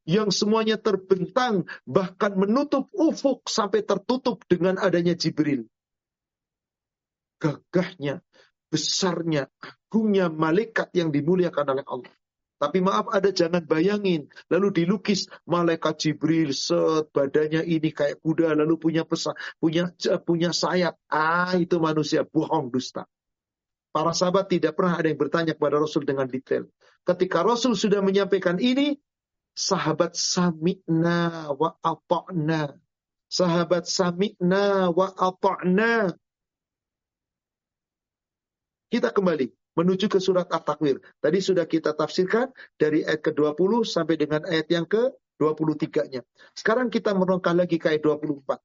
yang semuanya terbentang bahkan menutup ufuk sampai tertutup dengan adanya Jibril. Gagahnya, besarnya, agungnya malaikat yang dimuliakan oleh Allah. Tapi maaf ada jangan bayangin. Lalu dilukis malaikat Jibril set badannya ini kayak kuda lalu punya pesan, punya punya sayap. Ah itu manusia bohong dusta. Para sahabat tidak pernah ada yang bertanya kepada Rasul dengan detail. Ketika Rasul sudah menyampaikan ini, sahabat sami'na wa ata'na. Sahabat sami'na wa ata'na. Kita kembali menuju ke surat At-Takwir. Tadi sudah kita tafsirkan dari ayat ke-20 sampai dengan ayat yang ke-23-nya. Sekarang kita menongkah lagi ke ayat 24.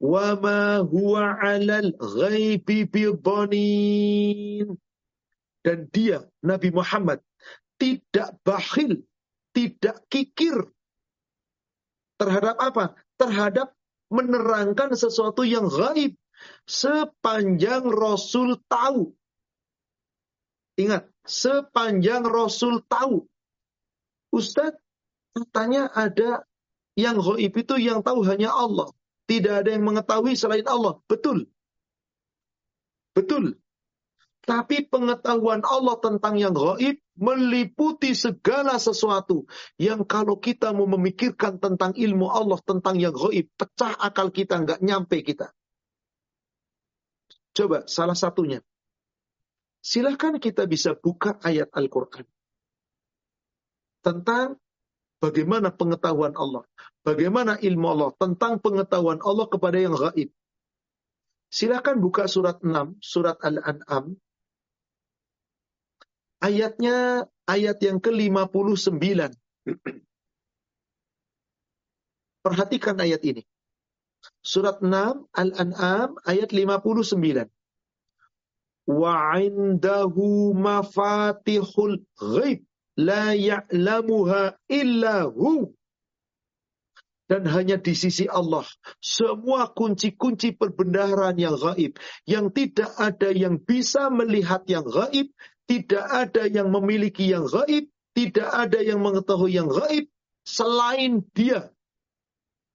Wa ma huwa 'alal ghaibi bidhanin. Dan dia Nabi Muhammad tidak bakhil, tidak kikir terhadap apa? Terhadap menerangkan sesuatu yang gaib sepanjang Rasul tahu. Ingat, sepanjang Rasul tahu. Ustadz, katanya ada yang gaib itu yang tahu hanya Allah. Tidak ada yang mengetahui selain Allah. Betul. Betul. Tapi pengetahuan Allah tentang yang gaib meliputi segala sesuatu. Yang kalau kita mau memikirkan tentang ilmu Allah tentang yang gaib, pecah akal kita, nggak nyampe kita. Coba salah satunya. Silahkan kita bisa buka ayat Al-Quran. Tentang bagaimana pengetahuan Allah. Bagaimana ilmu Allah. Tentang pengetahuan Allah kepada yang gaib. Silahkan buka surat 6, surat Al-An'am. Ayatnya ayat yang ke-59. Perhatikan ayat ini. Surat 6 Al-An'am ayat 59. Wa indahu mafatihul ghaib la ya'lamuha illa. Dan hanya di sisi Allah. Semua kunci-kunci perbendaharaan yang gaib. Yang tidak ada yang bisa melihat yang gaib. Tidak ada yang memiliki yang gaib. Tidak ada yang mengetahui yang gaib. Selain dia.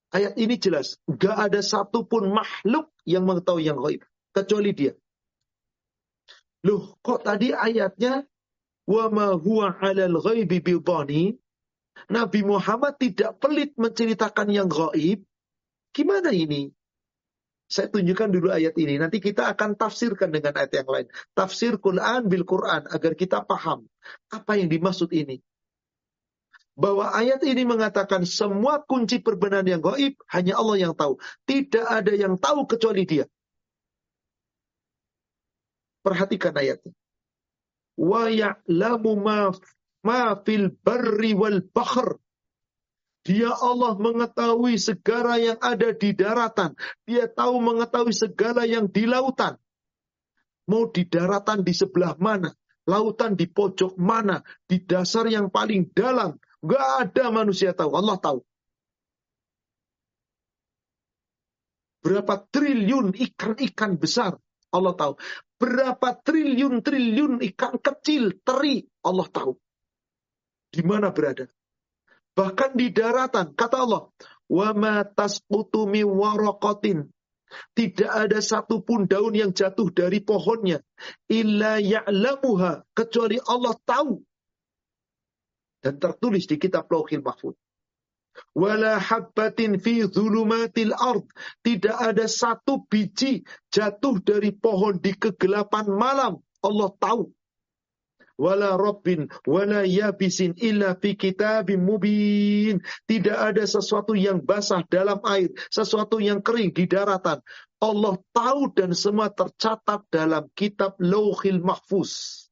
Ayat ini jelas. Gak ada satupun makhluk yang mengetahui yang gaib. Kecuali dia. Loh, kok tadi ayatnya wa ma huwa 'alal ghaibi bidhani? Nabi Muhammad tidak pelit menceritakan yang gaib. Gimana ini? Saya tunjukkan dulu ayat ini. Nanti kita akan tafsirkan dengan ayat yang lain. Tafsir Quran bil Quran agar kita paham apa yang dimaksud ini bahwa ayat ini mengatakan semua kunci perbenaran yang gaib hanya Allah yang tahu. Tidak ada yang tahu kecuali dia. Perhatikan ayatnya. Wa ya'lamu ma, fil barri wal bahr. Dia Allah mengetahui segala yang ada di daratan. Dia tahu mengetahui segala yang di lautan. Mau di daratan di sebelah mana? Lautan di pojok mana? Di dasar yang paling dalam Gak ada manusia tahu, Allah tahu. Berapa triliun ikan-ikan besar, Allah tahu. Berapa triliun-triliun ikan kecil, teri, Allah tahu. Di mana berada. Bahkan di daratan, kata Allah, وَمَا تَسْقُطُ مِنْ وَرَقَةٍ tidak ada satupun daun yang jatuh dari pohonnya. Illa ya'lamuha. Kecuali Allah tahu dan tertulis di kitab Lauhil Mahfud. Wala habbatin fi dhulumatil ard. Tidak ada satu biji jatuh dari pohon di kegelapan malam. Allah tahu. Wala rabbin wala yabisin illa fi kitabim mubin. Tidak ada sesuatu yang basah dalam air, sesuatu yang kering di daratan. Allah tahu dan semua tercatat dalam kitab Lauhil Mahfuz.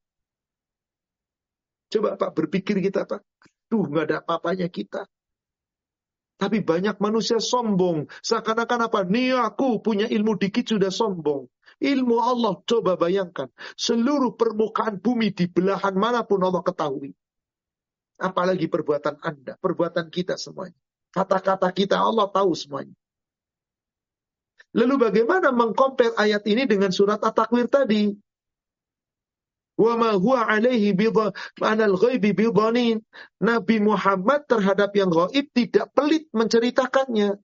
Coba Pak berpikir kita Pak. Duh nggak ada apa-apanya kita. Tapi banyak manusia sombong. Seakan-akan apa? Nih aku punya ilmu dikit sudah sombong. Ilmu Allah coba bayangkan. Seluruh permukaan bumi di belahan mana pun Allah ketahui. Apalagi perbuatan Anda, perbuatan kita semuanya. Kata-kata kita Allah tahu semuanya. Lalu bagaimana mengkompar ayat ini dengan surat At-Takwir tadi? Wa ma huwa anal. Nabi Muhammad terhadap yang gaib tidak pelit menceritakannya.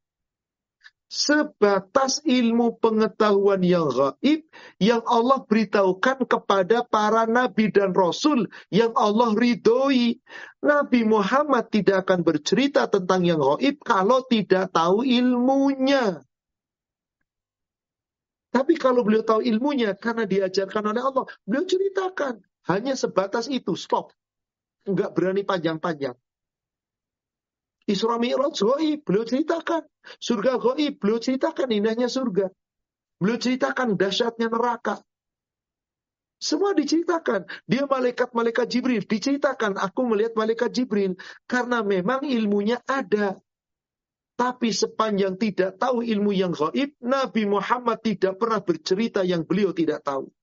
Sebatas ilmu pengetahuan yang gaib yang Allah beritahukan kepada para nabi dan rasul yang Allah ridhoi. Nabi Muhammad tidak akan bercerita tentang yang gaib kalau tidak tahu ilmunya. Tapi kalau beliau tahu ilmunya karena diajarkan oleh Allah, beliau ceritakan. Hanya sebatas itu, stop. Enggak berani panjang-panjang. Isra Mi'raj goib, beliau ceritakan. Surga goib, beliau ceritakan indahnya surga. Beliau ceritakan dahsyatnya neraka. Semua diceritakan. Dia malaikat-malaikat Jibril. Diceritakan, aku melihat malaikat Jibril. Karena memang ilmunya ada. Tapi sepanjang tidak tahu ilmu yang gaib, Nabi Muhammad tidak pernah bercerita yang beliau tidak tahu.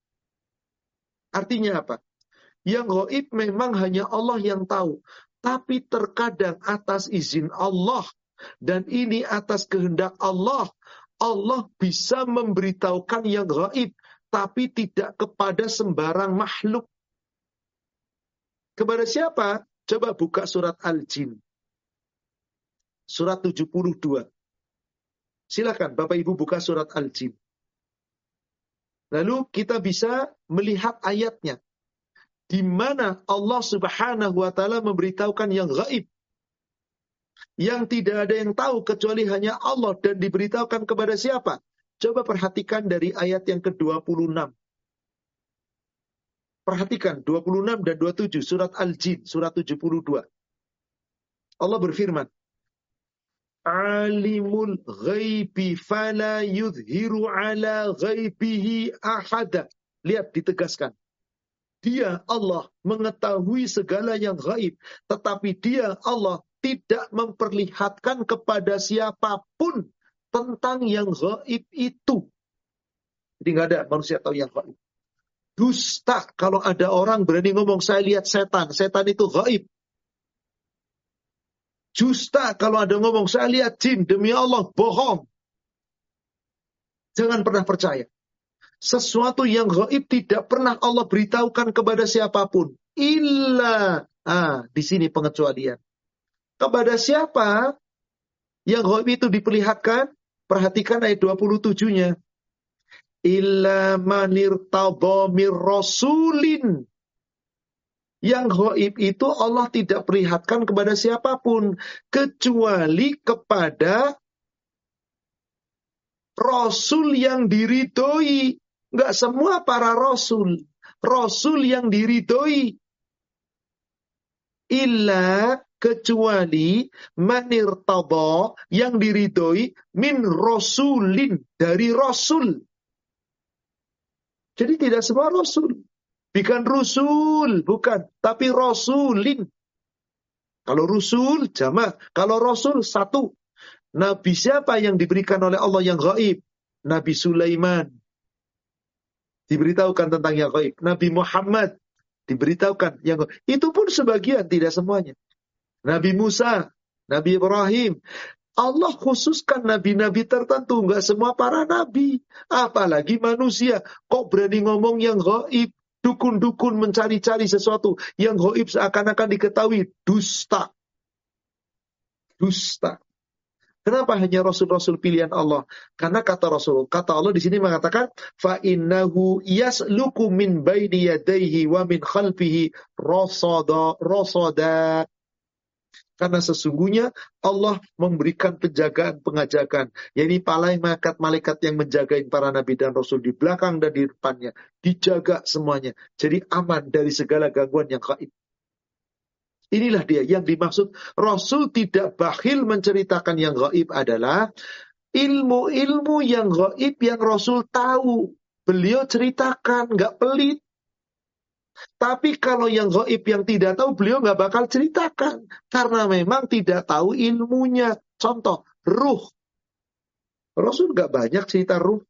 Artinya apa? Yang gaib memang hanya Allah yang tahu. Tapi terkadang atas izin Allah, dan ini atas kehendak Allah, Allah bisa memberitahukan yang gaib, tapi tidak kepada sembarang makhluk. Kepada siapa? Coba buka surat Al-Jin. Surat 72. Silakan Bapak Ibu buka surat Al-Jin. Lalu kita bisa melihat ayatnya. Di mana Allah subhanahu wa ta'ala memberitahukan yang gaib. Yang tidak ada yang tahu kecuali hanya Allah dan diberitahukan kepada siapa? Coba perhatikan dari ayat yang ke-26. Perhatikan 26 dan 27 surat Al-Jin surat 72. Allah berfirman, Alimul ghaibi fala yudhiru ala ghaibihi ahada. Lihat ditegaskan. Dia Allah mengetahui segala yang gaib, tetapi dia Allah tidak memperlihatkan kepada siapa pun tentang yang gaib itu. Jadi nggak ada manusia tahu yang gaib. Dusta kalau ada orang berani ngomong saya lihat setan. Setan itu gaib. Dusta kalau ada ngomong saya lihat jin. Demi Allah bohong. Jangan pernah percaya. Sesuatu yang gaib tidak pernah Allah beritahukan kepada siapa pun. Illa. Ah, di sini pengecualian. Kepada siapa yang gaib itu diperlihatkan? Perhatikan ayat 27-nya illa manir rasulin. Yang goib itu Allah tidak perlihatkan kepada siapa pun. Kecuali kepada Rasul yang diridhoi. Enggak semua para Rasul. Rasul yang diridhoi. Illa kecuali manir yang diridhoi min rasulin dari rasul jadi tidak semua rasul. Bukan rusul, bukan. Tapi rasulin. Kalau rusul, jamaah. Kalau rasul, satu. Nabi siapa yang diberikan oleh Allah yang gaib? Nabi Sulaiman. Diberitahukan tentang yang gaib. Nabi Muhammad. Diberitahukan yang gaib. Itu pun sebagian, tidak semuanya. Nabi Musa. Nabi Ibrahim. Allah khususkan nabi-nabi tertentu, nggak semua para nabi. Apalagi manusia, kok berani ngomong yang gaib, dukun-dukun mencari-cari sesuatu yang gaib seakan-akan diketahui dusta. Dusta. Kenapa hanya rasul-rasul pilihan Allah? Karena kata Rasul, kata Allah di sini mengatakan fa innahu yasluku min baini yadayhi wa min khalfihi rasada rasada karena sesungguhnya Allah memberikan penjagaan pengajakan. Yaitu malaikat-malaikat yang menjaga para nabi dan rasul di belakang dan di depannya. Dijaga semuanya. Jadi aman dari segala gangguan yang gaib. Inilah dia yang dimaksud Rasul tidak bakhil menceritakan yang gaib adalah ilmu-ilmu yang gaib yang Rasul tahu. Beliau ceritakan, nggak pelit. Tapi kalau yang goib yang tidak tahu, beliau nggak bakal ceritakan. Karena memang tidak tahu ilmunya. Contoh, ruh. Rasul nggak banyak cerita ruh.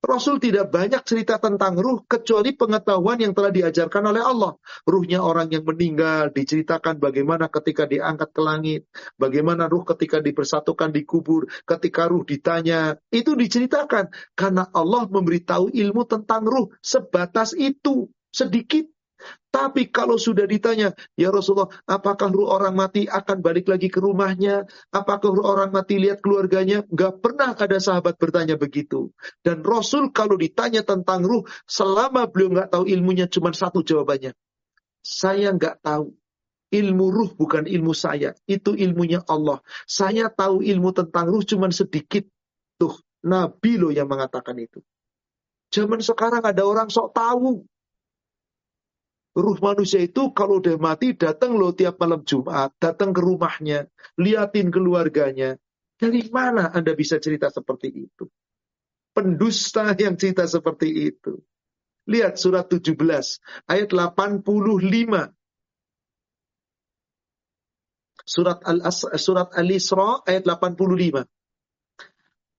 Rasul tidak banyak cerita tentang ruh kecuali pengetahuan yang telah diajarkan oleh Allah. Ruhnya orang yang meninggal diceritakan bagaimana ketika diangkat ke langit, bagaimana ruh ketika dipersatukan di kubur, ketika ruh ditanya, itu diceritakan karena Allah memberitahu ilmu tentang ruh sebatas itu, sedikit tapi kalau sudah ditanya, ya Rasulullah, apakah ruh orang mati akan balik lagi ke rumahnya? Apakah ruh orang mati lihat keluarganya? Gak pernah ada sahabat bertanya begitu. Dan Rasul kalau ditanya tentang ruh, selama beliau nggak tahu ilmunya cuma satu jawabannya. Saya nggak tahu. Ilmu ruh bukan ilmu saya. Itu ilmunya Allah. Saya tahu ilmu tentang ruh cuma sedikit. Tuh, Nabi loh yang mengatakan itu. Zaman sekarang ada orang sok tahu ruh manusia itu kalau udah mati datang loh tiap malam Jumat, datang ke rumahnya, liatin keluarganya. Dari mana Anda bisa cerita seperti itu? Pendusta yang cerita seperti itu. Lihat surat 17 ayat 85. Surat Al Surat Al-Isra ayat 85.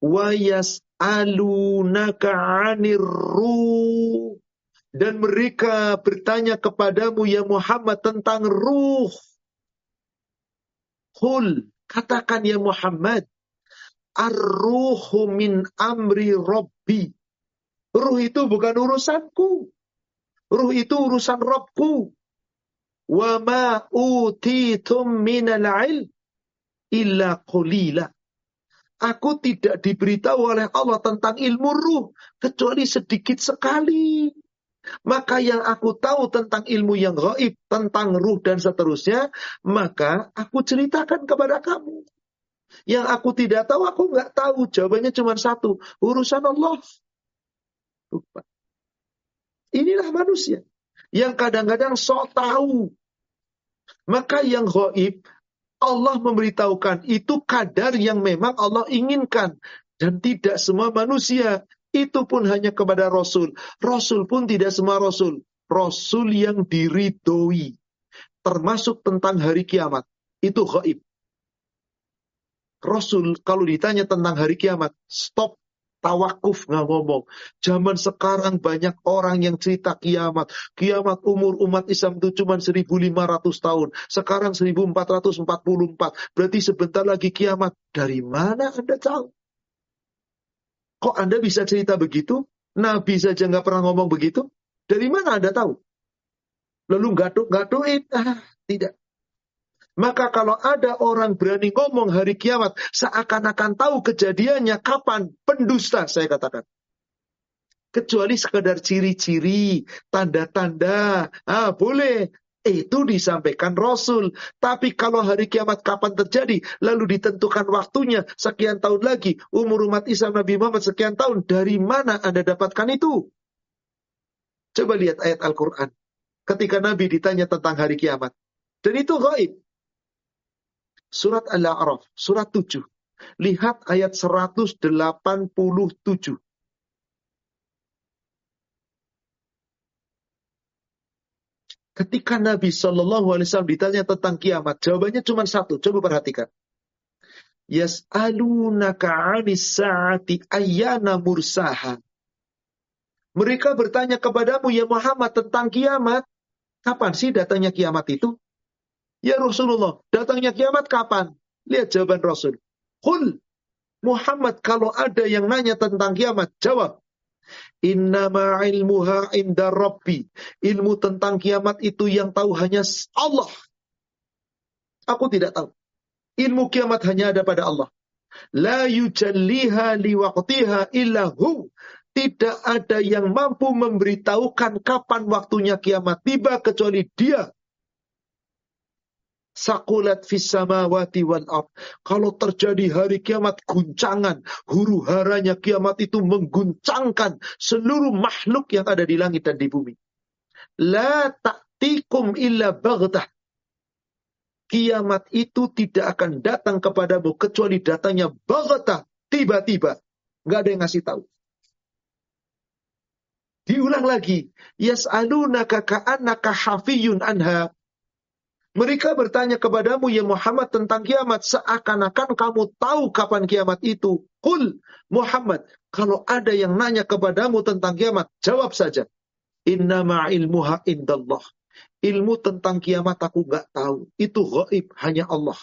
Wa yas'alunaka 'anir ruh dan mereka bertanya kepadamu ya Muhammad tentang ruh. Qul, katakan ya Muhammad, ar-ruhu min amri rabbi. Ruh itu bukan urusanku. Ruh itu urusan Rabbku. Wa ma utitum minal ilm illa qalila. Aku tidak diberitahu oleh Allah tentang ilmu ruh kecuali sedikit sekali. Maka yang aku tahu tentang ilmu yang gaib, tentang ruh dan seterusnya, maka aku ceritakan kepada kamu. Yang aku tidak tahu, aku nggak tahu. Jawabannya cuma satu, urusan Allah. Lupa. Inilah manusia yang kadang-kadang sok tahu. Maka yang gaib Allah memberitahukan itu kadar yang memang Allah inginkan dan tidak semua manusia itu pun hanya kepada Rasul. Rasul pun tidak semua Rasul. Rasul yang diridhoi. Termasuk tentang hari kiamat. Itu gaib. Rasul kalau ditanya tentang hari kiamat, stop tawakuf nggak ngomong. Zaman sekarang banyak orang yang cerita kiamat. Kiamat umur umat Islam itu cuma 1500 tahun. Sekarang 1444. Berarti sebentar lagi kiamat. Dari mana Anda tahu? Kok Anda bisa cerita begitu? Nabi saja nggak pernah ngomong begitu. Dari mana Anda tahu? Lalu gaduh-gaduhin? Ah, tidak. Maka kalau ada orang berani ngomong hari kiamat, seakan-akan tahu kejadiannya kapan, pendusta saya katakan. Kecuali sekedar ciri-ciri, tanda-tanda, ah boleh. Itu disampaikan Rasul. Tapi kalau hari kiamat kapan terjadi, lalu ditentukan waktunya, sekian tahun lagi, umur umat Islam Nabi Muhammad sekian tahun, dari mana Anda dapatkan itu? Coba lihat ayat Al-Quran. Ketika Nabi ditanya tentang hari kiamat. Dan itu gaib. Surat Al-A'raf, surat 7. Lihat ayat 187. Ketika Nabi Shallallahu Alaihi Wasallam ditanya tentang kiamat, jawabannya cuma satu. Coba perhatikan. Yas'alunaka 'anis sa'ati ayyana mursaha. Mereka bertanya kepadamu ya Muhammad tentang kiamat. Kapan sih datangnya kiamat itu? Ya Rasulullah, datangnya kiamat kapan? Lihat jawaban Rasul. Qul Muhammad kalau ada yang nanya tentang kiamat, jawab. Innama ilmuha inda rabbi. Ilmu tentang kiamat itu yang tahu hanya Allah. Aku tidak tahu. Ilmu kiamat hanya ada pada Allah. La yujalliha liwaqtiha illa hu. Tidak ada yang mampu memberitahukan kapan waktunya kiamat tiba kecuali dia sakulat fis samawati wal ard. Kalau terjadi hari kiamat guncangan, huru haranya kiamat itu mengguncangkan seluruh makhluk yang ada di langit dan di bumi. La ta'tikum illa baghtah. Kiamat itu tidak akan datang kepadamu kecuali datangnya baghtah, tiba-tiba. Nggak ada yang ngasih tahu. Diulang lagi. Yas'alunaka ka'annaka hafiyun anha. Mereka bertanya kepadamu ya Muhammad tentang kiamat seakan-akan kamu tahu kapan kiamat itu. Kul Muhammad, kalau ada yang nanya kepadamu tentang kiamat, jawab saja. Innama ilmuha indallah. Ilmu tentang kiamat aku nggak tahu. Itu gaib, hanya Allah.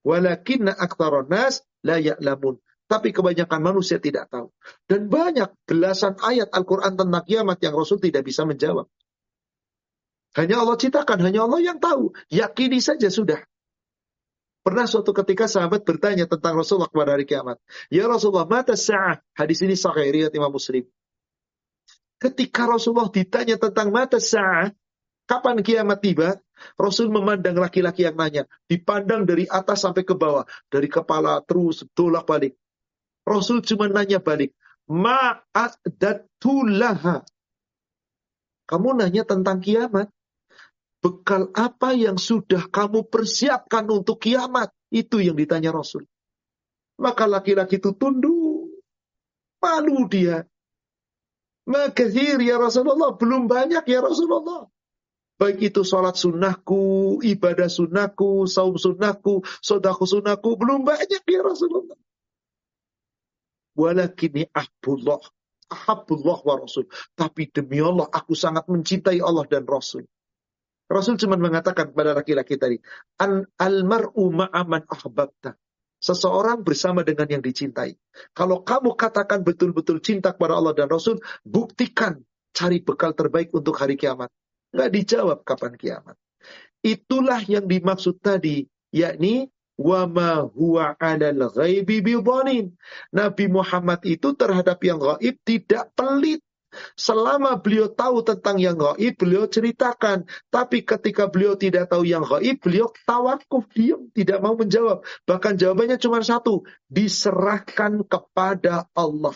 Walakinna aktaron nas la ya'lamun. Tapi kebanyakan manusia tidak tahu. Dan banyak belasan ayat Al-Quran tentang kiamat yang Rasul tidak bisa menjawab. Hanya Allah ciptakan, hanya Allah yang tahu. Yakini saja sudah. Pernah suatu ketika sahabat bertanya tentang Rasulullah kepada hari kiamat. Ya Rasulullah, mata sa'ah. Hadis ini sahih riwayat Imam Muslim. Ketika Rasulullah ditanya tentang mata sa'ah, kapan kiamat tiba? Rasul memandang laki-laki yang nanya. Dipandang dari atas sampai ke bawah. Dari kepala terus tolak balik. Rasul cuma nanya balik. Ma'adatulaha. Kamu nanya tentang kiamat bekal apa yang sudah kamu persiapkan untuk kiamat? Itu yang ditanya Rasul. Maka laki-laki itu tunduk. Malu dia. Makasir ya Rasulullah. Belum banyak ya Rasulullah. Baik itu sholat sunnahku, ibadah sunnahku, saum sunnahku, sodaku sunnahku. Belum banyak ya Rasulullah. Walakini ahbullah. Ahabullah wa Rasul. Tapi demi Allah, aku sangat mencintai Allah dan Rasul. Rasul cuma mengatakan kepada laki-laki tadi, An almar'u ma'aman ahbabta. Seseorang bersama dengan yang dicintai. Kalau kamu katakan betul-betul cinta kepada Allah dan Rasul, buktikan cari bekal terbaik untuk hari kiamat. Nggak dijawab kapan kiamat. Itulah yang dimaksud tadi, yakni wama huwa 'alal ghaibi Nabi Muhammad itu terhadap yang gaib tidak pelit. Selama beliau tahu tentang yang gaib, beliau ceritakan. Tapi ketika beliau tidak tahu yang gaib, beliau tawakuf, diam, tidak mau menjawab. Bahkan jawabannya cuma satu, diserahkan kepada Allah.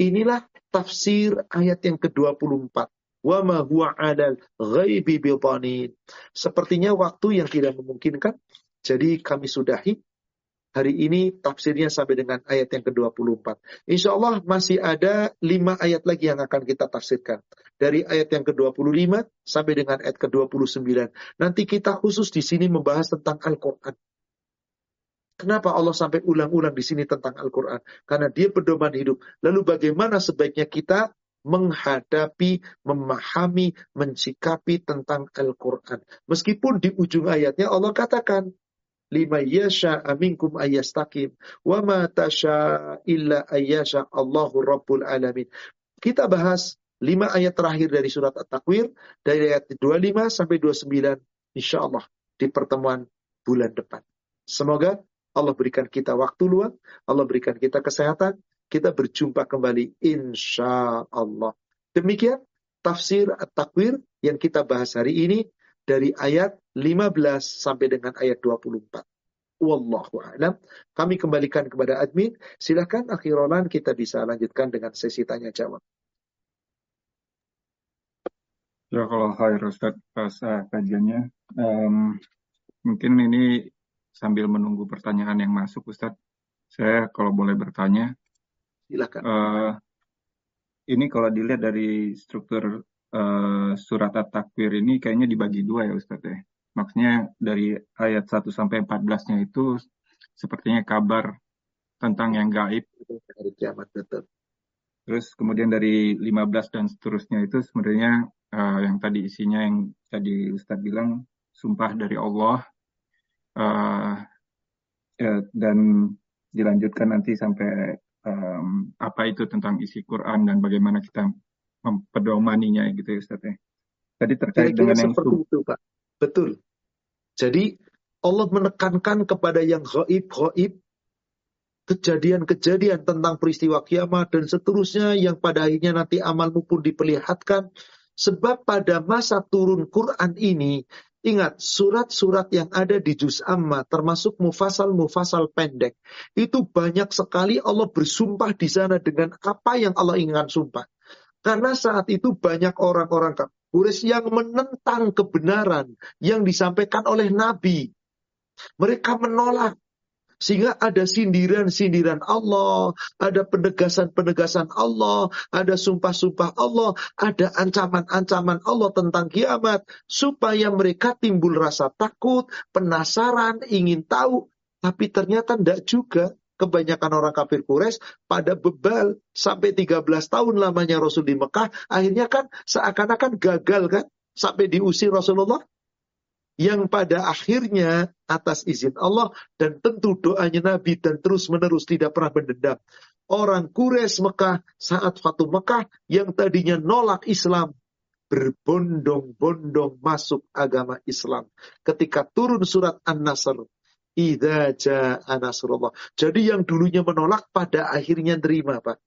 Inilah tafsir ayat yang ke-24. Wa ma huwa adal ghaibi Sepertinya waktu yang tidak memungkinkan. Jadi kami sudahi Hari ini tafsirnya sampai dengan ayat yang ke-24. Insya Allah masih ada lima ayat lagi yang akan kita tafsirkan. Dari ayat yang ke-25 sampai dengan ayat ke-29. Nanti kita khusus di sini membahas tentang Al-Quran. Kenapa Allah sampai ulang-ulang di sini tentang Al-Quran? Karena dia pedoman hidup. Lalu bagaimana sebaiknya kita menghadapi, memahami, mensikapi tentang Al-Quran. Meskipun di ujung ayatnya Allah katakan, lima yasha aminkum ayastakim wa ma tasha illa ayyasha Allahu Rabbul Alamin. Kita bahas lima ayat terakhir dari surat At-Takwir dari ayat 25 sampai 29 insyaallah di pertemuan bulan depan. Semoga Allah berikan kita waktu luang, Allah berikan kita kesehatan, kita berjumpa kembali insya Allah. Demikian tafsir At-Takwir yang kita bahas hari ini dari ayat 15 sampai dengan ayat 24. Wallahu a'lam. Kami kembalikan kepada admin. Silahkan akhirolan kita bisa lanjutkan dengan sesi tanya jawab. Ya kalau khair Ustaz pas uh, kajiannya. Um, mungkin ini sambil menunggu pertanyaan yang masuk Ustaz. Saya kalau boleh bertanya. Silakan. Uh, ini kalau dilihat dari struktur uh, surat At-Takwir ini kayaknya dibagi dua ya Ustadz ya. Maksudnya dari ayat 1 sampai 14-nya itu sepertinya kabar tentang yang gaib. Hari kiamat betul. Terus kemudian dari 15 dan seterusnya itu sebenarnya uh, yang tadi isinya yang tadi Ustadz bilang sumpah dari Allah uh, dan dilanjutkan nanti sampai um, apa itu tentang isi Quran dan bagaimana kita mempedomaninya gitu ya Ustaz ya. Tadi terkait Kira-kira dengan yang seperti itu Pak. Betul. Jadi Allah menekankan kepada yang gaib-gaib kejadian-kejadian tentang peristiwa kiamat dan seterusnya yang pada akhirnya nanti amalmu pun diperlihatkan. Sebab pada masa turun Quran ini, ingat surat-surat yang ada di Juz Amma termasuk mufasal-mufasal pendek. Itu banyak sekali Allah bersumpah di sana dengan apa yang Allah inginkan sumpah. Karena saat itu banyak orang-orang Quraisy yang menentang kebenaran yang disampaikan oleh Nabi. Mereka menolak. Sehingga ada sindiran-sindiran Allah, ada penegasan-penegasan Allah, ada sumpah-sumpah Allah, ada ancaman-ancaman Allah tentang kiamat. Supaya mereka timbul rasa takut, penasaran, ingin tahu. Tapi ternyata tidak juga kebanyakan orang kafir Quraisy pada bebal sampai 13 tahun lamanya Rasul di Mekah, akhirnya kan seakan-akan gagal kan sampai diusir Rasulullah. Yang pada akhirnya atas izin Allah dan tentu doanya Nabi dan terus menerus tidak pernah mendendam. Orang Quraisy Mekah saat Fatu Mekah yang tadinya nolak Islam berbondong-bondong masuk agama Islam. Ketika turun surat An-Nasr Idza jaa nasrullah. Jadi yang dulunya menolak pada akhirnya terima, Pak.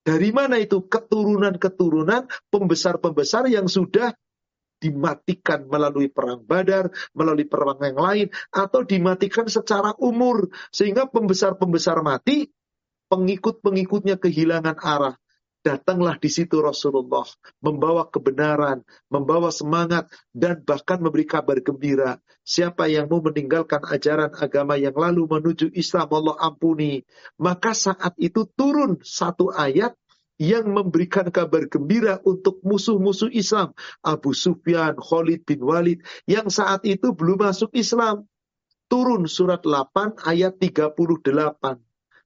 Dari mana itu keturunan-keturunan pembesar-pembesar yang sudah dimatikan melalui perang Badar, melalui perang yang lain, atau dimatikan secara umur. Sehingga pembesar-pembesar mati, pengikut-pengikutnya kehilangan arah. Datanglah di situ Rasulullah membawa kebenaran, membawa semangat dan bahkan memberi kabar gembira. Siapa yang mau meninggalkan ajaran agama yang lalu menuju Islam Allah ampuni. Maka saat itu turun satu ayat yang memberikan kabar gembira untuk musuh-musuh Islam. Abu Sufyan, Khalid bin Walid, yang saat itu belum masuk Islam. Turun surat 8 ayat 38.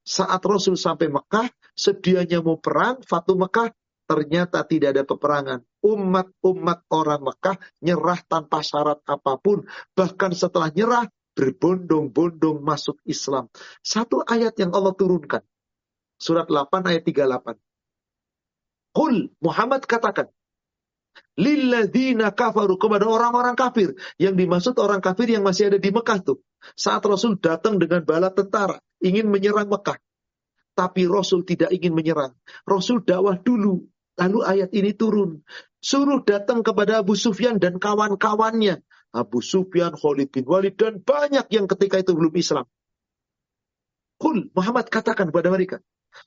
Saat Rasul sampai Mekah, sedianya mau perang, Fatu Mekah, ternyata tidak ada peperangan. Umat-umat orang Mekah nyerah tanpa syarat apa pun. Bahkan setelah nyerah, berbondong-bondong masuk Islam. Satu ayat yang Allah turunkan. Surat 8 ayat 38. Qul Muhammad katakan. Lilladzina kafaru kepada orang-orang kafir. Yang dimaksud orang kafir yang masih ada di Mekah tuh. Saat Rasul datang dengan bala tentara. Ingin menyerang Mekah. Tapi Rasul tidak ingin menyerang. Rasul dakwah dulu. Lalu ayat ini turun. Suruh datang kepada Abu Sufyan dan kawan-kawannya. Abu Sufyan, Khalid bin Walid, dan banyak yang ketika itu belum Islam. Kul, Muhammad katakan kepada mereka.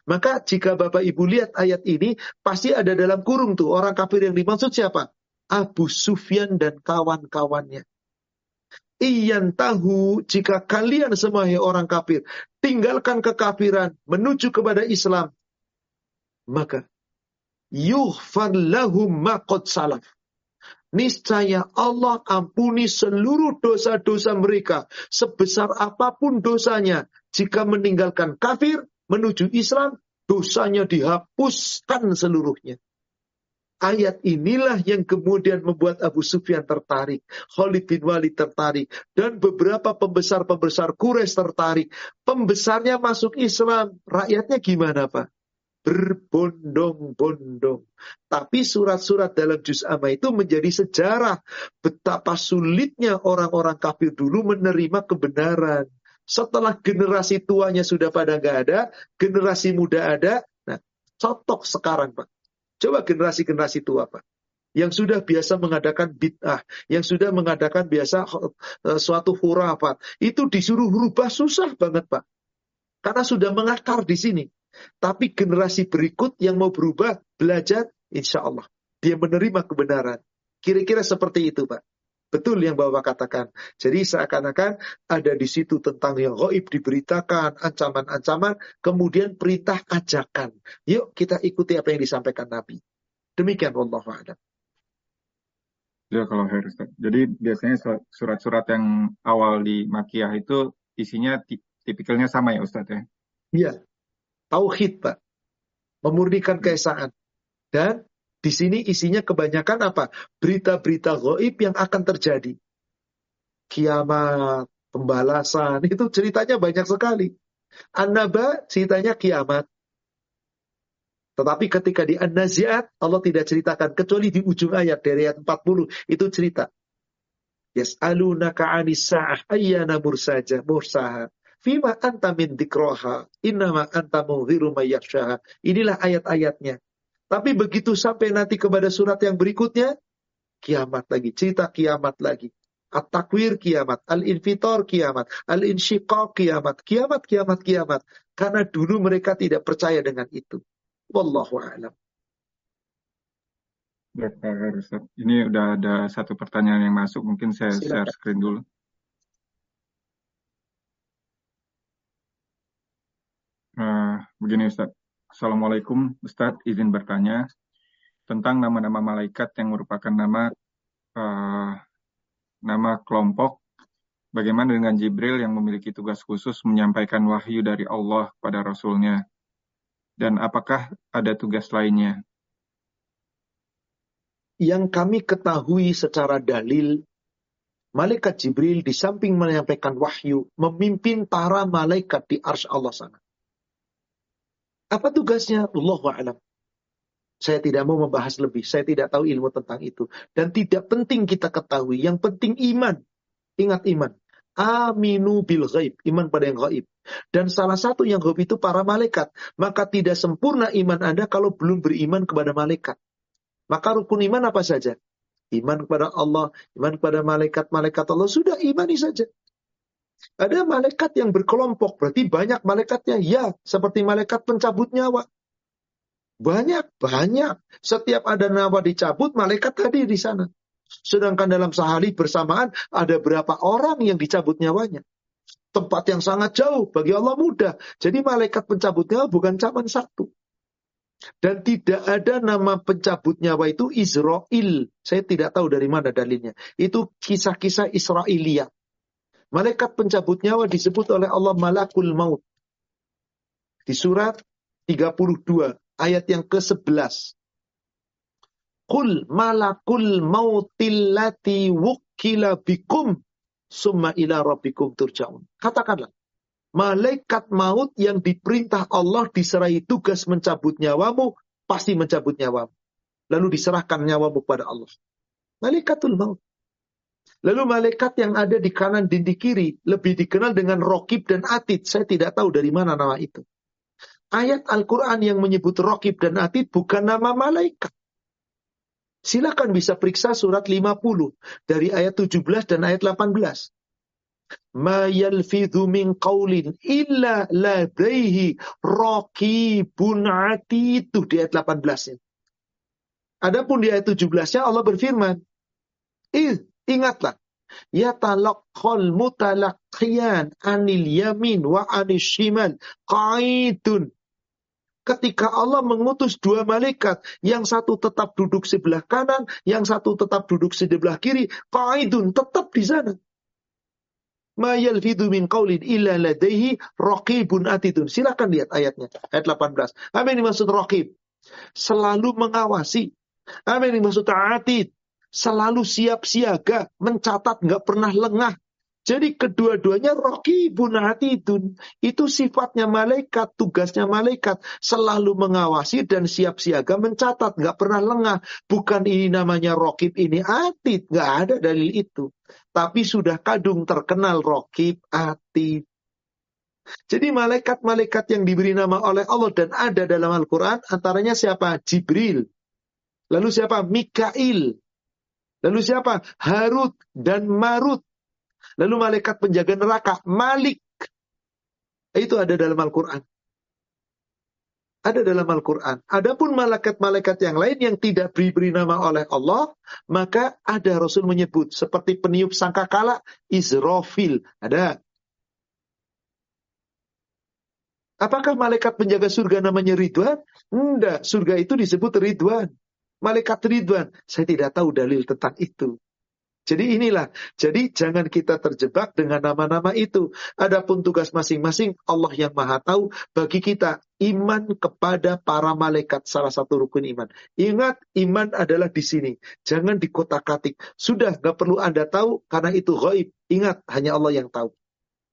Maka jika Bapak Ibu lihat ayat ini, pasti ada dalam kurung tuh orang kafir yang dimaksud siapa? Abu Sufyan dan kawan-kawannya. Iyan tahu jika kalian semua orang kafir tinggalkan kekafiran menuju kepada Islam, maka yughfar lahum maqad salaf. Niscaya Allah ampuni seluruh dosa-dosa mereka sebesar apa pun dosanya jika meninggalkan kafir menuju Islam, dosanya dihapuskan seluruhnya. Ayat inilah yang kemudian membuat Abu Sufyan tertarik, Khalid bin Walid tertarik, dan beberapa pembesar-pembesar Quraisy tertarik. Pembesarnya masuk Islam, rakyatnya gimana Pak? Berbondong-bondong. Tapi surat-surat dalam juz amma itu menjadi sejarah betapa sulitnya orang-orang kafir dulu menerima kebenaran. Setelah generasi tuanya sudah pada nggak ada, generasi muda ada, nah cotok sekarang Pak. Coba generasi-generasi tua Pak. Yang sudah biasa mengadakan bid'ah, yang sudah mengadakan biasa uh, suatu hurafat, itu disuruh rubah susah banget Pak. Karena sudah mengakar di sini. Tapi generasi berikut yang mau berubah, belajar, insya Allah. Dia menerima kebenaran. Kira-kira seperti itu Pak. Betul yang Bapak katakan. Jadi seakan-akan ada di situ tentang yang goib diberitakan, ancaman-ancaman, kemudian perintah ajakan. Yuk kita ikuti apa yang disampaikan Nabi. Demikian Allah a'lam. Ya kalau harus. Jadi biasanya surat-surat yang awal di Makiyah itu isinya tipikalnya sama ya Ustaz ya? Iya. Tauhid Pak. Memurnikan keesaan. Dan di sini isinya kebanyakan apa? Berita-berita goib yang akan terjadi. Kiamat, pembalasan, itu ceritanya banyak sekali. An-Naba ceritanya kiamat. Tetapi ketika di An-Nazi'at, Allah tidak ceritakan. Kecuali di ujung ayat, dari ayat 40, itu cerita. Yas'alunaka anis sa'ah ayyana mursaja, mursaha. Fima anta min dikroha, innama anta mungziru mayyakshaha. Inilah ayat-ayatnya. Tapi begitu sampai nanti kepada surat yang berikutnya, kiamat lagi, cerita kiamat lagi. At-takwir kiamat, al-infitor kiamat, al-insyiqaq kiamat, kiamat, kiamat, kiamat. Karena dulu mereka tidak percaya dengan itu. Wallahu a'lam. Ini udah ada satu pertanyaan yang masuk, mungkin saya Silakan. share screen dulu. Uh, begini Ustaz, Assalamualaikum Ustadz, izin bertanya tentang nama-nama malaikat yang merupakan nama uh, nama kelompok. Bagaimana dengan Jibril yang memiliki tugas khusus menyampaikan wahyu dari Allah pada Rasulnya? Dan apakah ada tugas lainnya? Yang kami ketahui secara dalil, Malaikat Jibril di samping menyampaikan wahyu, memimpin para malaikat di ars Allah sana. Apa tugasnya? Allah alam. Saya tidak mau membahas lebih. Saya tidak tahu ilmu tentang itu. Dan tidak penting kita ketahui. Yang penting iman. Ingat iman. Aminu bil ghaib. Iman pada yang ghaib. Dan salah satu yang ghaib itu para malaikat. Maka tidak sempurna iman Anda kalau belum beriman kepada malaikat. Maka rukun iman apa saja? Iman kepada Allah, iman kepada malaikat-malaikat Allah. Sudah imani saja. Ada malaikat yang berkelompok, berarti banyak malaikatnya. Ya, seperti malaikat pencabut nyawa. Banyak, banyak. Setiap ada nyawa dicabut, malaikat hadir di sana. Sedangkan dalam sehari bersamaan ada berapa orang yang dicabut nyawanya. Tempat yang sangat jauh, bagi Allah mudah. Jadi malaikat pencabut nyawa bukan cuma satu. Dan tidak ada nama pencabut nyawa itu Israel. Saya tidak tahu dari mana dalilnya. Itu kisah-kisah Israelia. Malaikat pencabut nyawa disebut oleh Allah Malakul Maut. Di surat 32 ayat yang ke-11. Kul malakul mautillati wukila bikum summa ila rabbikum turja'un. Katakanlah, malaikat maut yang diperintah Allah diserai tugas mencabut nyawamu, pasti mencabut nyawamu. Lalu diserahkan nyawamu pada Allah. Malaikatul maut. Lalu malaikat yang ada di kanan dan di kiri lebih dikenal dengan Rokib dan Atid. Saya tidak tahu dari mana nama itu. Ayat Al-Quran yang menyebut Rokib dan Atid bukan nama malaikat. Silakan bisa periksa surat 50 dari ayat 17 dan ayat 18. Ma yalfidhu min qawlin illa ladaihi raqibun atid. di ayat 18 -nya. Adapun di ayat 17-nya Allah berfirman, Ih, ingatlah, ya talaqqal mutalaqqiyan anil yamin wa anil shimal qaidun ketika Allah mengutus dua malaikat, yang satu tetap duduk sebelah kanan, yang satu tetap duduk sebelah kiri, qaidun tetap di sana. Ma yalfidu min qaulin illa ladaihi raqibun atidun. Silakan lihat ayatnya, ayat 18. Apa yang dimaksud raqib? Selalu mengawasi. Apa yang dimaksud atid? Selalu siap siaga, mencatat, nggak pernah lengah, jadi kedua-duanya rokibun hatidun. Itu sifatnya malaikat, tugasnya malaikat. Selalu mengawasi dan siap siaga mencatat. Nggak pernah lengah. Bukan ini namanya rokib, ini atid. Nggak ada dalil itu. Tapi sudah kadung terkenal rokib, atid. Jadi malaikat-malaikat yang diberi nama oleh Allah dan ada dalam Al-Quran, antaranya siapa? Jibril. Lalu siapa? Mikail. Lalu siapa? Harut dan Marut. Lalu malaikat penjaga neraka, Malik. Itu ada dalam Al-Quran. Ada dalam Al-Quran. Adapun malaikat-malaikat yang lain yang tidak diberi nama oleh Allah, maka ada Rasul menyebut seperti peniup sangkakala Israfil. Ada. Apakah malaikat penjaga surga namanya Ridwan? Tidak, surga itu disebut Ridwan. Malaikat Ridwan. Saya tidak tahu dalil tentang itu. Jadi inilah, jadi jangan kita terjebak dengan nama-nama itu. Adapun tugas masing-masing, Allah yang maha tahu bagi kita iman kepada para malaikat salah satu rukun iman. Ingat, iman adalah di sini. Jangan di kota katik. Sudah, nggak perlu Anda tahu karena itu gaib. Ingat, hanya Allah yang tahu.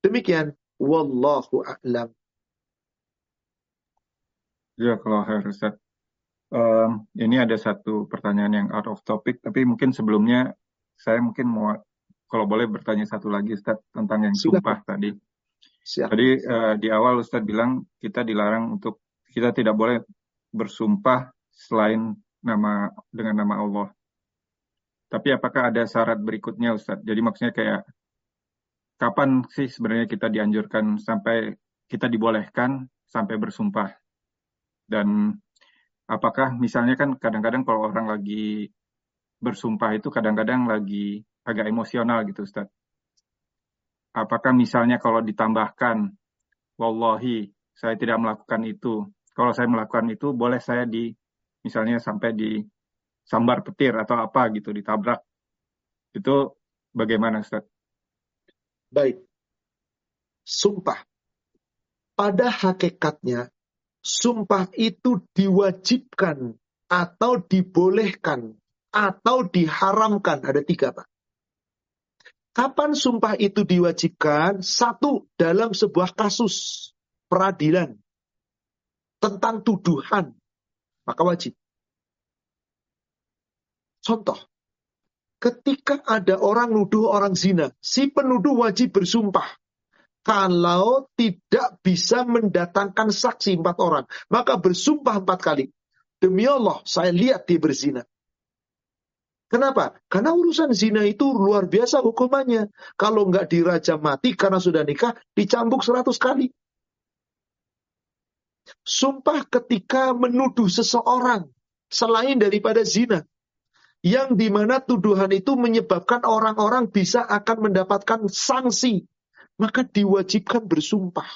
Demikian, wallahu a'lam. Ya, kalau harus um, ini ada satu pertanyaan yang out of topic, tapi mungkin sebelumnya saya mungkin mau kalau boleh bertanya satu lagi Ustaz tentang yang sumpah tadi. Siap. Tadi uh, di awal Ustaz bilang kita dilarang untuk kita tidak boleh bersumpah selain nama dengan nama Allah. Tapi apakah ada syarat berikutnya Ustaz? Jadi maksudnya kayak kapan sih sebenarnya kita dianjurkan sampai kita dibolehkan sampai bersumpah? Dan apakah misalnya kan kadang-kadang kalau orang lagi bersumpah itu kadang-kadang lagi agak emosional gitu Ustaz. Apakah misalnya kalau ditambahkan wallahi saya tidak melakukan itu. Kalau saya melakukan itu boleh saya di misalnya sampai di sambar petir atau apa gitu ditabrak. Itu bagaimana Ustaz? Baik. Sumpah. Pada hakikatnya sumpah itu diwajibkan atau dibolehkan atau diharamkan. Ada tiga, Pak. Kapan sumpah itu diwajibkan? Satu, dalam sebuah kasus peradilan tentang tuduhan, maka wajib. Contoh, ketika ada orang nuduh orang zina, si penuduh wajib bersumpah. Kalau tidak bisa mendatangkan saksi empat orang, maka bersumpah empat kali. Demi Allah, saya lihat dia berzina. Kenapa? Karena urusan zina itu luar biasa hukumannya. Kalau nggak dirajam mati karena sudah nikah, dicambuk seratus kali. Sumpah ketika menuduh seseorang selain daripada zina. Yang di mana tuduhan itu menyebabkan orang-orang bisa akan mendapatkan sanksi. Maka diwajibkan bersumpah.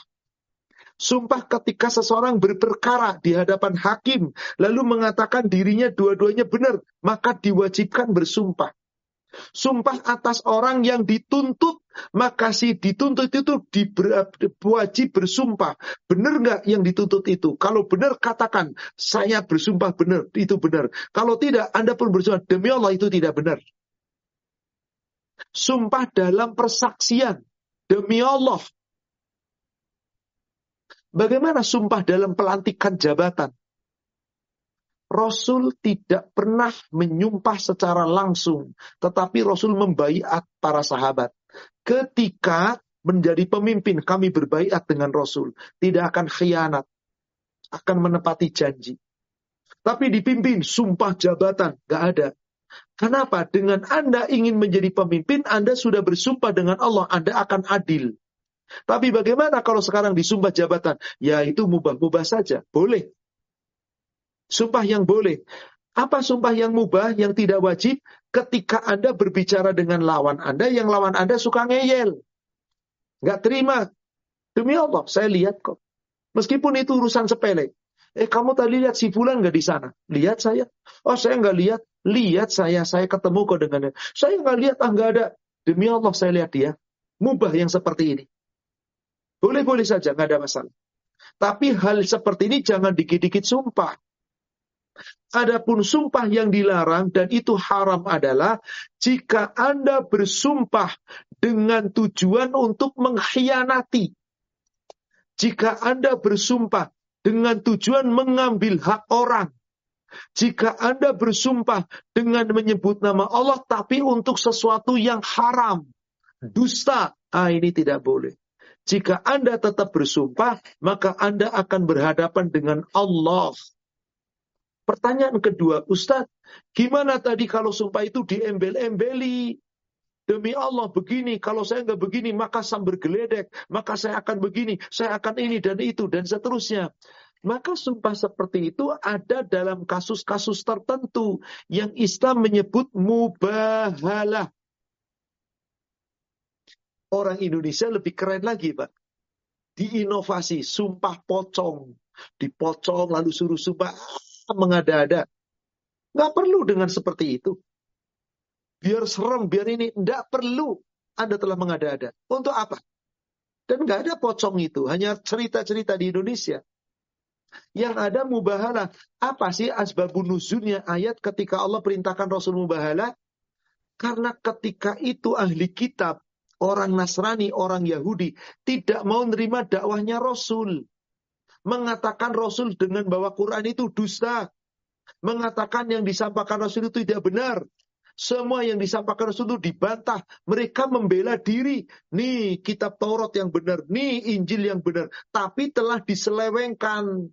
Sumpah ketika seseorang berperkara di hadapan hakim, lalu mengatakan dirinya dua-duanya benar, maka diwajibkan bersumpah. Sumpah atas orang yang dituntut, maka si dituntut itu wajib bersumpah. Benar nggak yang dituntut itu? Kalau benar katakan, saya bersumpah benar, itu benar. Kalau tidak, Anda pun bersumpah, demi Allah itu tidak benar. Sumpah dalam persaksian, demi Allah. Bagaimana sumpah dalam pelantikan jabatan? Rasul tidak pernah menyumpah secara langsung, tetapi Rasul membaiat para sahabat. Ketika menjadi pemimpin, kami berbaiat dengan Rasul. Tidak akan khianat, akan menepati janji. Tapi dipimpin, sumpah jabatan, gak ada. Kenapa? Dengan Anda ingin menjadi pemimpin, Anda sudah bersumpah dengan Allah, Anda akan adil. Tapi bagaimana kalau sekarang disumpah jabatan? Ya itu mubah-mubah saja, boleh. Sumpah yang boleh. Apa sumpah yang mubah, yang tidak wajib? Ketika Anda berbicara dengan lawan Anda, yang lawan Anda suka ngeyel. Nggak terima. Demi Allah, saya lihat kok. Meskipun itu urusan sepele. Eh, kamu tadi lihat si Fulan nggak di sana? Lihat saya. Oh, saya nggak lihat. Lihat saya, saya ketemu kok dengannya. Saya nggak lihat, ah nggak ada. Demi Allah, saya lihat dia. Mubah yang seperti ini. Boleh-boleh saja, nggak ada masalah. Tapi hal seperti ini jangan dikit-dikit sumpah. Adapun sumpah yang dilarang dan itu haram adalah jika Anda bersumpah dengan tujuan untuk mengkhianati. Jika Anda bersumpah dengan tujuan mengambil hak orang. Jika Anda bersumpah dengan menyebut nama Allah tapi untuk sesuatu yang haram. Dusta. Ah ini tidak boleh. Jika Anda tetap bersumpah, maka Anda akan berhadapan dengan Allah Pertanyaan kedua, Ustadz, gimana tadi kalau sumpah itu diembel-embeli? Demi Allah begini, kalau saya nggak begini, maka sambar geledek, maka saya akan begini, saya akan ini dan itu, dan seterusnya. Maka sumpah seperti itu ada dalam kasus-kasus tertentu yang Islam menyebut mubahalah. Orang Indonesia lebih keren lagi, Pak. Diinovasi, sumpah pocong. Dipocong lalu suruh sumpah mengada-ada. Nggak perlu dengan seperti itu. Biar serem, biar ini. Nggak perlu Anda telah mengada-ada. Untuk apa? Dan nggak ada pocong itu. Hanya cerita-cerita di Indonesia. Yang ada mubahalah. Apa sih asbabun nuzulnya ayat ketika Allah perintahkan Rasul mubahalah? Karena ketika itu ahli kitab, orang Nasrani, orang Yahudi, tidak mau menerima dakwahnya Rasul mengatakan Rasul dengan bawa Quran itu dusta. Mengatakan yang disampaikan Rasul itu tidak benar. Semua yang disampaikan Rasul itu dibantah. Mereka membela diri. Nih kitab Taurat yang benar. Nih Injil yang benar. Tapi telah diselewengkan.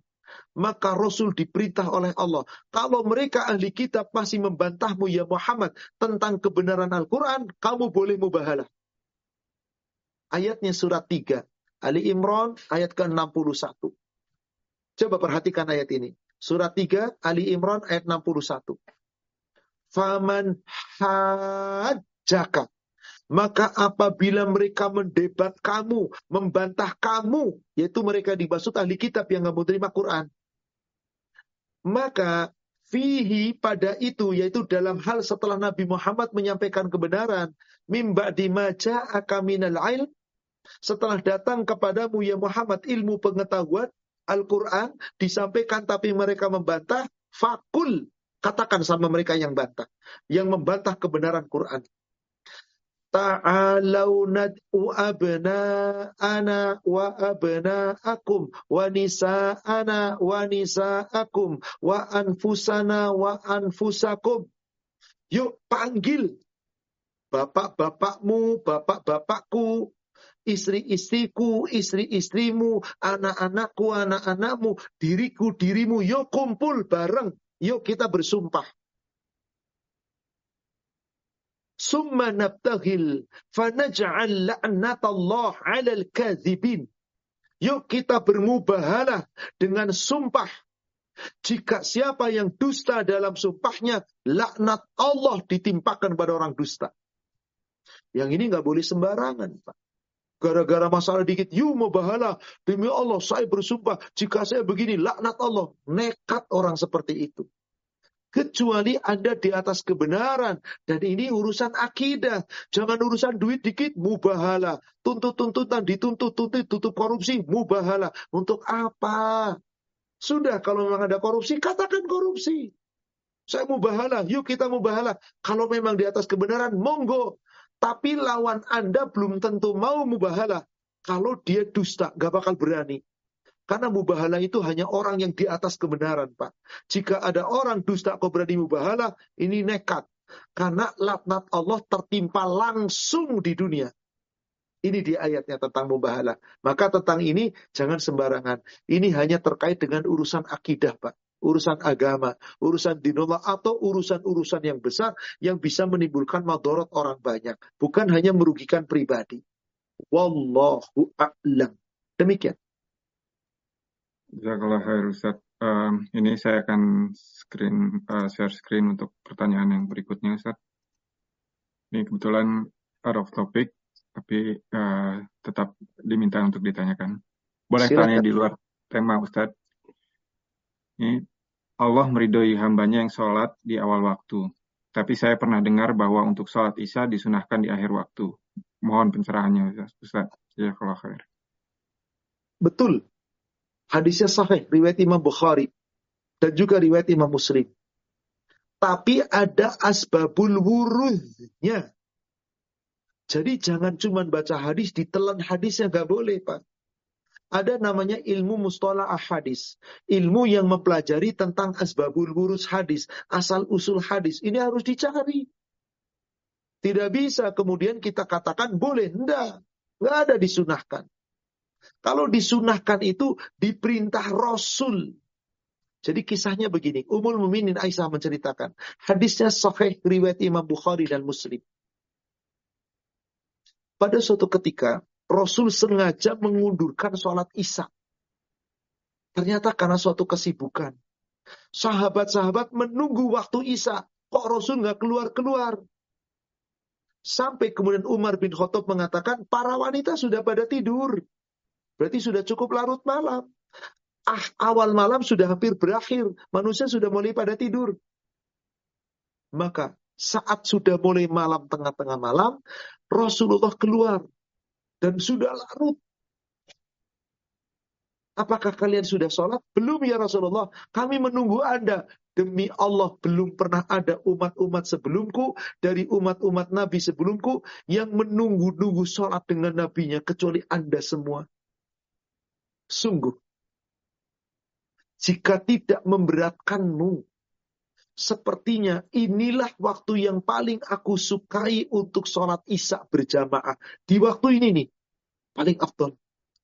Maka Rasul diperintah oleh Allah. Kalau mereka ahli kitab masih membantahmu ya Muhammad tentang kebenaran Al-Quran, kamu boleh mubahalah. Ayatnya surat 3. Ali Imran ayat ke-61. Coba perhatikan ayat ini. Surat 3 Ali Imran ayat 61. Faman hajjaka. Maka apabila mereka mendebat kamu, membantah kamu, yaitu mereka dibasut ahli kitab yang nggak terima Quran. Maka fihi pada itu, yaitu dalam hal setelah Nabi Muhammad menyampaikan kebenaran, mimba dimaja akaminal ilm, setelah datang kepadamu ya Muhammad ilmu pengetahuan, Al-Quran disampaikan tapi mereka membantah, fakul. Katakan sama mereka yang bantah. Yang membantah kebenaran Quran. Ta'alau nad'u ana wa abna'akum wa nisa'ana wa nisa'akum wa anfusana wa anfusakum. Yuk panggil bapak-bapakmu, bapak-bapakku, istri-istriku, istri-istrimu, anak-anakku, anak-anakmu, diriku, dirimu, yuk kumpul bareng, yuk kita bersumpah. Summa nabtahil fanaj'al la'natallah 'alal kadhibin. Yuk kita bermubahalah dengan sumpah. Jika siapa yang dusta dalam sumpahnya, laknat Allah ditimpakan pada orang dusta. Yang ini nggak boleh sembarangan, Pak. Gara-gara masalah dikit, you mau bahala. Demi Allah, saya bersumpah, jika saya begini, laknat Allah. Nekat orang seperti itu. Kecuali Anda di atas kebenaran. Dan ini urusan akidah. Jangan urusan duit dikit, mubahala. Tuntut-tuntutan, dituntut-tuntut, tutup korupsi, mubahala. Untuk apa? Sudah, kalau memang ada korupsi, katakan korupsi. Saya mubahala, yuk kita mubahala. Kalau memang di atas kebenaran, monggo. Tapi lawan Anda belum tentu mau mubahala. Kalau dia dusta, gak bakal berani. Karena mubahala itu hanya orang yang di atas kebenaran, Pak. Jika ada orang dusta kok berani mubahala, ini nekat. Karena laknat Allah tertimpa langsung di dunia. Ini di ayatnya tentang mubahala. Maka tentang ini jangan sembarangan. Ini hanya terkait dengan urusan akidah, Pak urusan agama, urusan dinullah atau urusan-urusan yang besar yang bisa menimbulkan madorot orang banyak, bukan hanya merugikan pribadi. Wallahu a'lam. Demikian. Jazakallah khair Ustaz. Um, ini saya akan screen uh, share screen untuk pertanyaan yang berikutnya Ustaz. Ini kebetulan out of topic, tapi uh, tetap diminta untuk ditanyakan. Boleh Silakan. tanya di luar tema Ustaz. Allah meridhoi hambanya yang sholat di awal waktu. Tapi saya pernah dengar bahwa untuk sholat isya disunahkan di akhir waktu. Mohon pencerahannya, Ustaz. Ya, kalau khair. Betul. Hadisnya sahih, riwayat Imam Bukhari. Dan juga riwayat Imam Muslim. Tapi ada asbabul wurudnya. Jadi jangan cuma baca hadis, ditelan hadisnya nggak boleh, Pak ada namanya ilmu mustalah hadis. Ilmu yang mempelajari tentang asbabul wurus hadis, asal usul hadis. Ini harus dicari. Tidak bisa kemudian kita katakan boleh. Tidak. Tidak ada disunahkan. Kalau disunahkan itu diperintah Rasul. Jadi kisahnya begini. Umul Muminin Aisyah menceritakan. Hadisnya sahih riwayat Imam Bukhari dan Muslim. Pada suatu ketika Rasul sengaja mengundurkan sholat isya. Ternyata karena suatu kesibukan. Sahabat-sahabat menunggu waktu isya. Kok Rasul nggak keluar-keluar? Sampai kemudian Umar bin Khattab mengatakan, para wanita sudah pada tidur. Berarti sudah cukup larut malam. Ah, awal malam sudah hampir berakhir. Manusia sudah mulai pada tidur. Maka saat sudah mulai malam, tengah-tengah malam, Rasulullah keluar dan sudah larut. Apakah kalian sudah sholat? Belum ya Rasulullah. Kami menunggu Anda. Demi Allah belum pernah ada umat-umat sebelumku, dari umat-umat Nabi sebelumku, yang menunggu-nunggu sholat dengan Nabinya, kecuali Anda semua. Sungguh. Jika tidak memberatkanmu, sepertinya inilah waktu yang paling aku sukai untuk sholat isya berjamaah. Di waktu ini nih, paling afdol.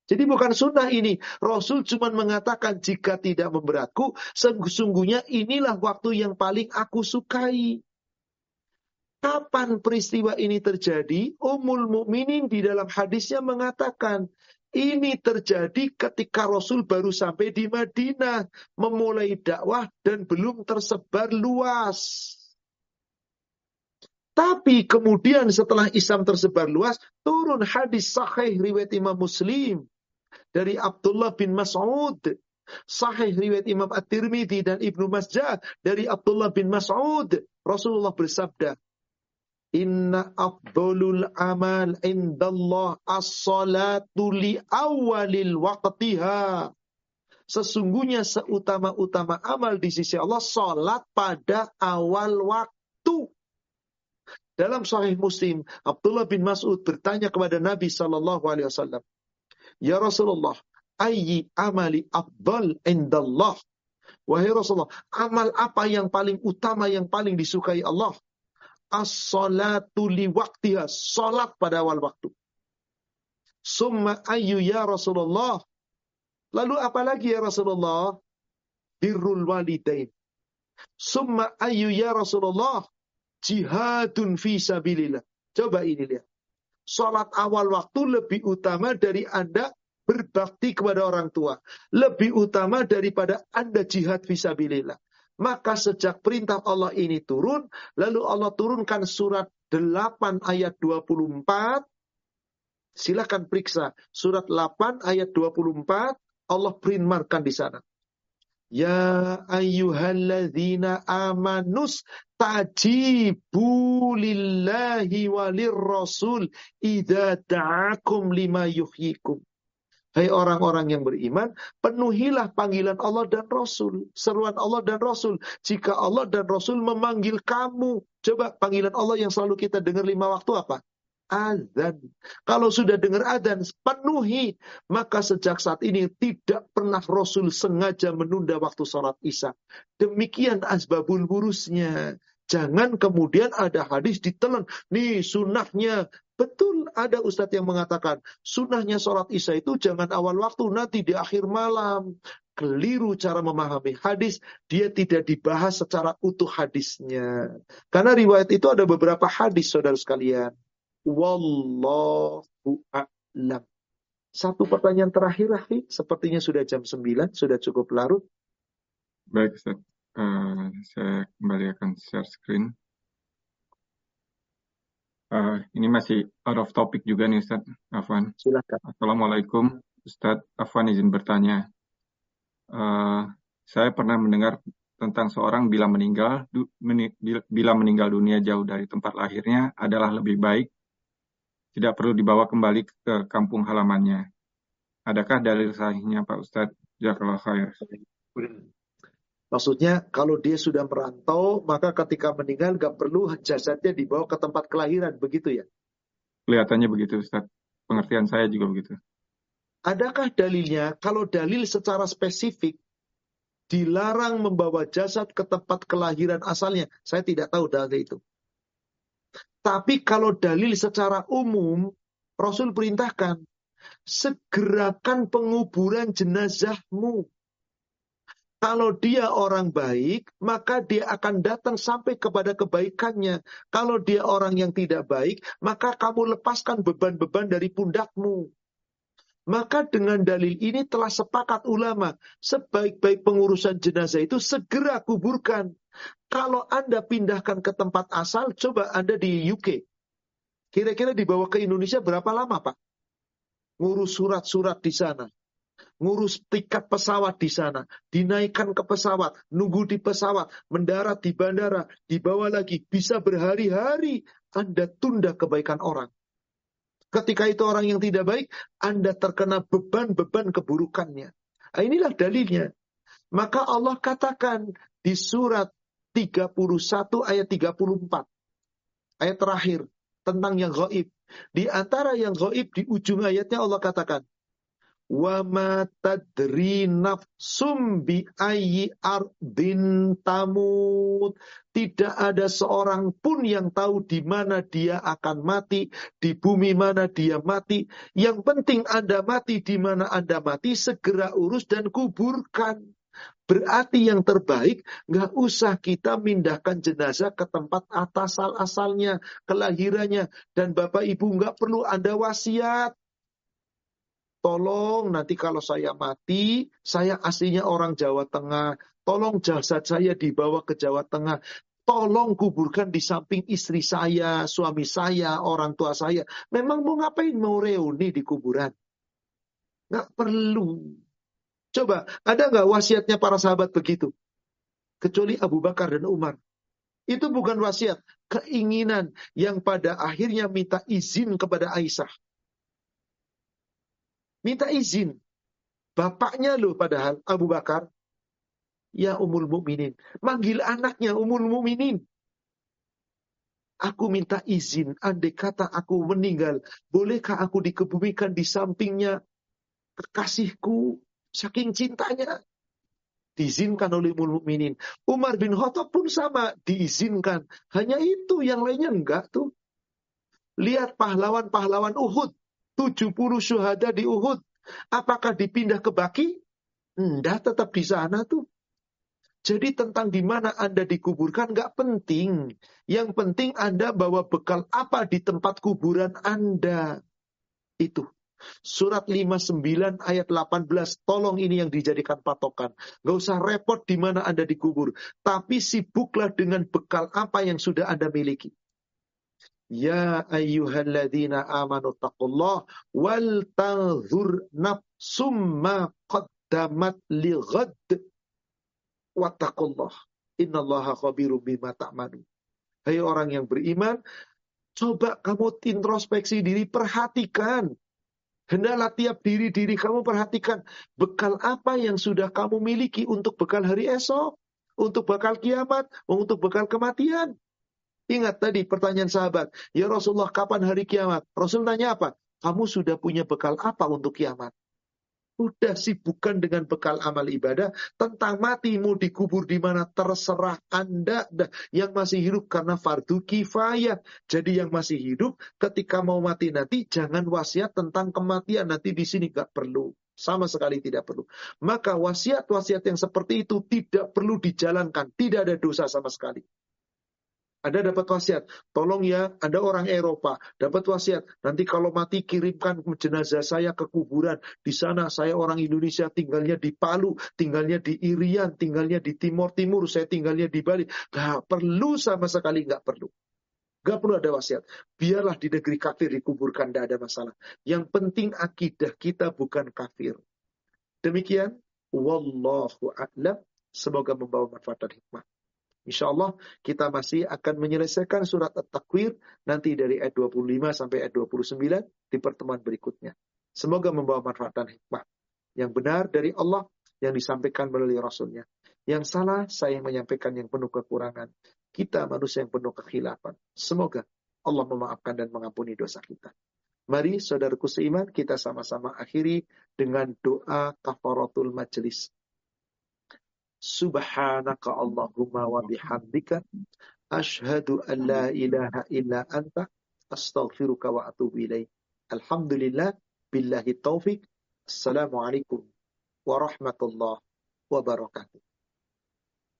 Jadi bukan sunnah ini. Rasul cuma mengatakan jika tidak memberatku, sesungguhnya inilah waktu yang paling aku sukai. Kapan peristiwa ini terjadi? Umul Mukminin di dalam hadisnya mengatakan, ini terjadi ketika Rasul baru sampai di Madinah, memulai dakwah dan belum tersebar luas. Tapi kemudian setelah Islam tersebar luas, turun hadis sahih riwayat Imam Muslim dari Abdullah bin Mas'ud. Sahih riwayat Imam At-Tirmidzi dan Ibnu Masjah dari Abdullah bin Mas'ud. Rasulullah bersabda, Inna afdolul amal indallah as-salatu li awalil waqtiha. Sesungguhnya seutama-utama amal di sisi Allah, salat pada awal waktu. Dalam Sahih Muslim, Abdullah bin Mas'ud bertanya kepada Nabi Shallallahu Alaihi Wasallam, Ya Rasulullah, ayyi amali abdal indallah. Wahai Rasulullah, amal apa yang paling utama, yang paling disukai Allah? As-salatu li waktiha, salat pada awal waktu. Summa ayyu ya Rasulullah. Lalu apa lagi ya Rasulullah? Birrul walidain. Summa ayyu ya Rasulullah jihadun fi sabilillah. Coba ini lihat. Salat awal waktu lebih utama dari Anda berbakti kepada orang tua. Lebih utama daripada Anda jihad visabilillah. Maka sejak perintah Allah ini turun, lalu Allah turunkan surat 8 ayat 24, Silakan periksa surat 8 ayat 24 Allah perinmarkan di sana. Ya ayyuhalladzina amanus tajibu lillahi walir rasul idza da'akum lima yuhyikum. Hai orang-orang yang beriman, penuhilah panggilan Allah dan Rasul. Seruan Allah dan Rasul. Jika Allah dan Rasul memanggil kamu. Coba panggilan Allah yang selalu kita dengar lima waktu apa? Azan. Kalau sudah dengar azan, penuhi. Maka sejak saat ini tidak pernah Rasul sengaja menunda waktu sholat isya. Demikian asbabul burusnya. Jangan kemudian ada hadis ditelan. Nih sunnahnya Betul ada ustadz yang mengatakan sunnahnya sholat isya itu jangan awal waktu nanti di akhir malam. Keliru cara memahami hadis, dia tidak dibahas secara utuh hadisnya. Karena riwayat itu ada beberapa hadis saudara sekalian. Wallahu a'lam. Satu pertanyaan terakhir, Rafi. Sepertinya sudah jam 9, sudah cukup larut. Baik, Ustaz. Uh, saya kembali akan share screen. Uh, ini masih out of topic juga nih Ustaz Afwan. Silakan. Assalamualaikum Ustaz Afwan izin bertanya. Uh, saya pernah mendengar tentang seorang bila meninggal du, meni, bila meninggal dunia jauh dari tempat lahirnya adalah lebih baik tidak perlu dibawa kembali ke kampung halamannya. Adakah dalil sahihnya Pak Ustadz? Jazakallah khair. Maksudnya kalau dia sudah merantau, maka ketika meninggal gak perlu jasadnya dibawa ke tempat kelahiran, begitu ya? Kelihatannya begitu Ustaz. Pengertian saya juga begitu. Adakah dalilnya kalau dalil secara spesifik dilarang membawa jasad ke tempat kelahiran asalnya? Saya tidak tahu dalil itu. Tapi kalau dalil secara umum, Rasul perintahkan, segerakan penguburan jenazahmu. Kalau dia orang baik, maka dia akan datang sampai kepada kebaikannya. Kalau dia orang yang tidak baik, maka kamu lepaskan beban-beban dari pundakmu. Maka dengan dalil ini telah sepakat ulama, sebaik-baik pengurusan jenazah itu segera kuburkan. Kalau Anda pindahkan ke tempat asal, coba Anda di UK. Kira-kira dibawa ke Indonesia berapa lama, Pak? Ngurus surat-surat di sana ngurus tiket pesawat di sana, dinaikkan ke pesawat, nunggu di pesawat, mendarat di bandara, dibawa lagi, bisa berhari-hari Anda tunda kebaikan orang. Ketika itu orang yang tidak baik, Anda terkena beban-beban keburukannya. Nah, inilah dalilnya. Maka Allah katakan di surat 31 ayat 34. Ayat terakhir tentang yang gaib. Di antara yang gaib di ujung ayatnya Allah katakan, wa ma tadri nafsum bi ayyi ardin tamut tidak ada seorang pun yang tahu di mana dia akan mati di bumi mana dia mati yang penting Anda mati di mana Anda mati segera urus dan kuburkan Berarti yang terbaik nggak usah kita mindahkan jenazah ke tempat asal asalnya, kelahirannya. Dan Bapak Ibu nggak perlu Anda wasiat. Tolong nanti kalau saya mati, saya aslinya orang Jawa Tengah. Tolong jasad saya dibawa ke Jawa Tengah. Tolong kuburkan di samping istri saya, suami saya, orang tua saya. Memang mau ngapain? Mau reuni di kuburan? Nggak perlu. Coba, ada nggak wasiatnya para sahabat begitu? Kecuali Abu Bakar dan Umar. Itu bukan wasiat, keinginan yang pada akhirnya minta izin kepada Aisyah. Minta izin. Bapaknya loh padahal Abu Bakar. Ya umul mukminin. Manggil anaknya umul mukminin. Aku minta izin, andai kata aku meninggal, bolehkah aku dikebumikan di sampingnya kekasihku, saking cintanya. Diizinkan oleh umul mukminin. Umar bin Khattab pun sama, diizinkan. Hanya itu, yang lainnya enggak tuh. Lihat pahlawan-pahlawan Uhud. 70 syuhada di Uhud. Apakah dipindah ke Baki? Enggak, tetap di sana tuh. Jadi tentang di mana Anda dikuburkan nggak penting. Yang penting Anda bawa bekal apa di tempat kuburan Anda. Itu. Surat 59 ayat 18. Tolong ini yang dijadikan patokan. Nggak usah repot di mana Anda dikubur. Tapi sibuklah dengan bekal apa yang sudah Anda miliki. Ya ayyuhalladzina amanu taqullah wal tanzur nafsum ma qaddamat li ghad wattaqullah innallaha khabirum bima ta'malun. Hai orang yang beriman, coba kamu introspeksi diri, perhatikan. Hendaklah tiap diri-diri kamu perhatikan bekal apa yang sudah kamu miliki untuk bekal hari esok, untuk bekal kiamat, untuk bekal kematian. Ingat tadi pertanyaan sahabat, ya Rasulullah kapan hari kiamat? Rasul tanya apa? Kamu sudah punya bekal apa untuk kiamat? Udah sibukkan dengan bekal amal ibadah tentang matimu dikubur di mana terserah Anda yang masih hidup karena fardu kifayah. Jadi yang masih hidup ketika mau mati nanti jangan wasiat tentang kematian nanti di sini nggak perlu. Sama sekali tidak perlu. Maka wasiat-wasiat yang seperti itu tidak perlu dijalankan. Tidak ada dosa sama sekali. Anda dapat wasiat, tolong ya, Anda orang Eropa, dapat wasiat. Nanti kalau mati kirimkan jenazah saya ke kuburan. Di sana saya orang Indonesia tinggalnya di Palu, tinggalnya di Irian, tinggalnya di Timur Timur, saya tinggalnya di Bali. Gak perlu sama sekali, gak perlu. Gak perlu ada wasiat. Biarlah di negeri kafir dikuburkan, tidak ada masalah. Yang penting akidah kita bukan kafir. Demikian, Wallahu a'lam. Semoga membawa manfaat dan hikmah. Insya Allah kita masih akan menyelesaikan surat At-Takwir nanti dari ayat 25 sampai ayat 29 di pertemuan berikutnya. Semoga membawa manfaat dan hikmah. Yang benar dari Allah yang disampaikan melalui Rasulnya. Yang salah saya menyampaikan yang penuh kekurangan. Kita manusia yang penuh kekhilafan. Semoga Allah memaafkan dan mengampuni dosa kita. Mari saudaraku seiman kita sama-sama akhiri dengan doa kafaratul majelis. Subhanaka Allahumma wa bihamdika ashhadu an la ilaha illa anta astaghfiruka wa atubu ilaih. Alhamdulillah billahi taufik. Assalamualaikum warahmatullahi wabarakatuh.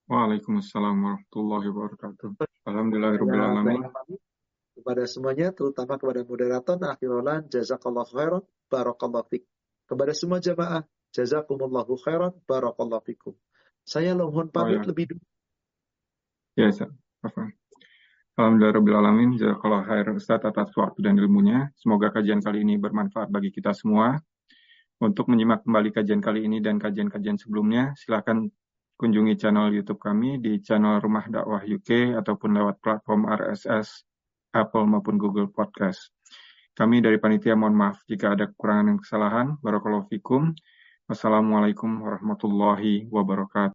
Waalaikumsalam warahmatullahi wabarakatuh. Alhamdulillahirrahmanirrahim. Kepada semuanya, terutama kepada moderator, akhirolan, jazakallah khairan, barakallah fik. Kepada semua jamaah, jazakumullahu khairan, barakallah fikum. Saya mohon pamit oh, ya. lebih dulu. Ya, Ustaz. Alhamdulillahirrahmanirrahim. Jazakallah khair Ustaz atas waktu dan ilmunya. Semoga kajian kali ini bermanfaat bagi kita semua. Untuk menyimak kembali kajian kali ini dan kajian-kajian sebelumnya, silakan kunjungi channel YouTube kami di channel Rumah Dakwah UK ataupun lewat platform RSS, Apple maupun Google Podcast. Kami dari panitia mohon maaf jika ada kekurangan dan kesalahan. Barakallahu fikum. Wassalamualaikum warahmatullahi wabarakatuh.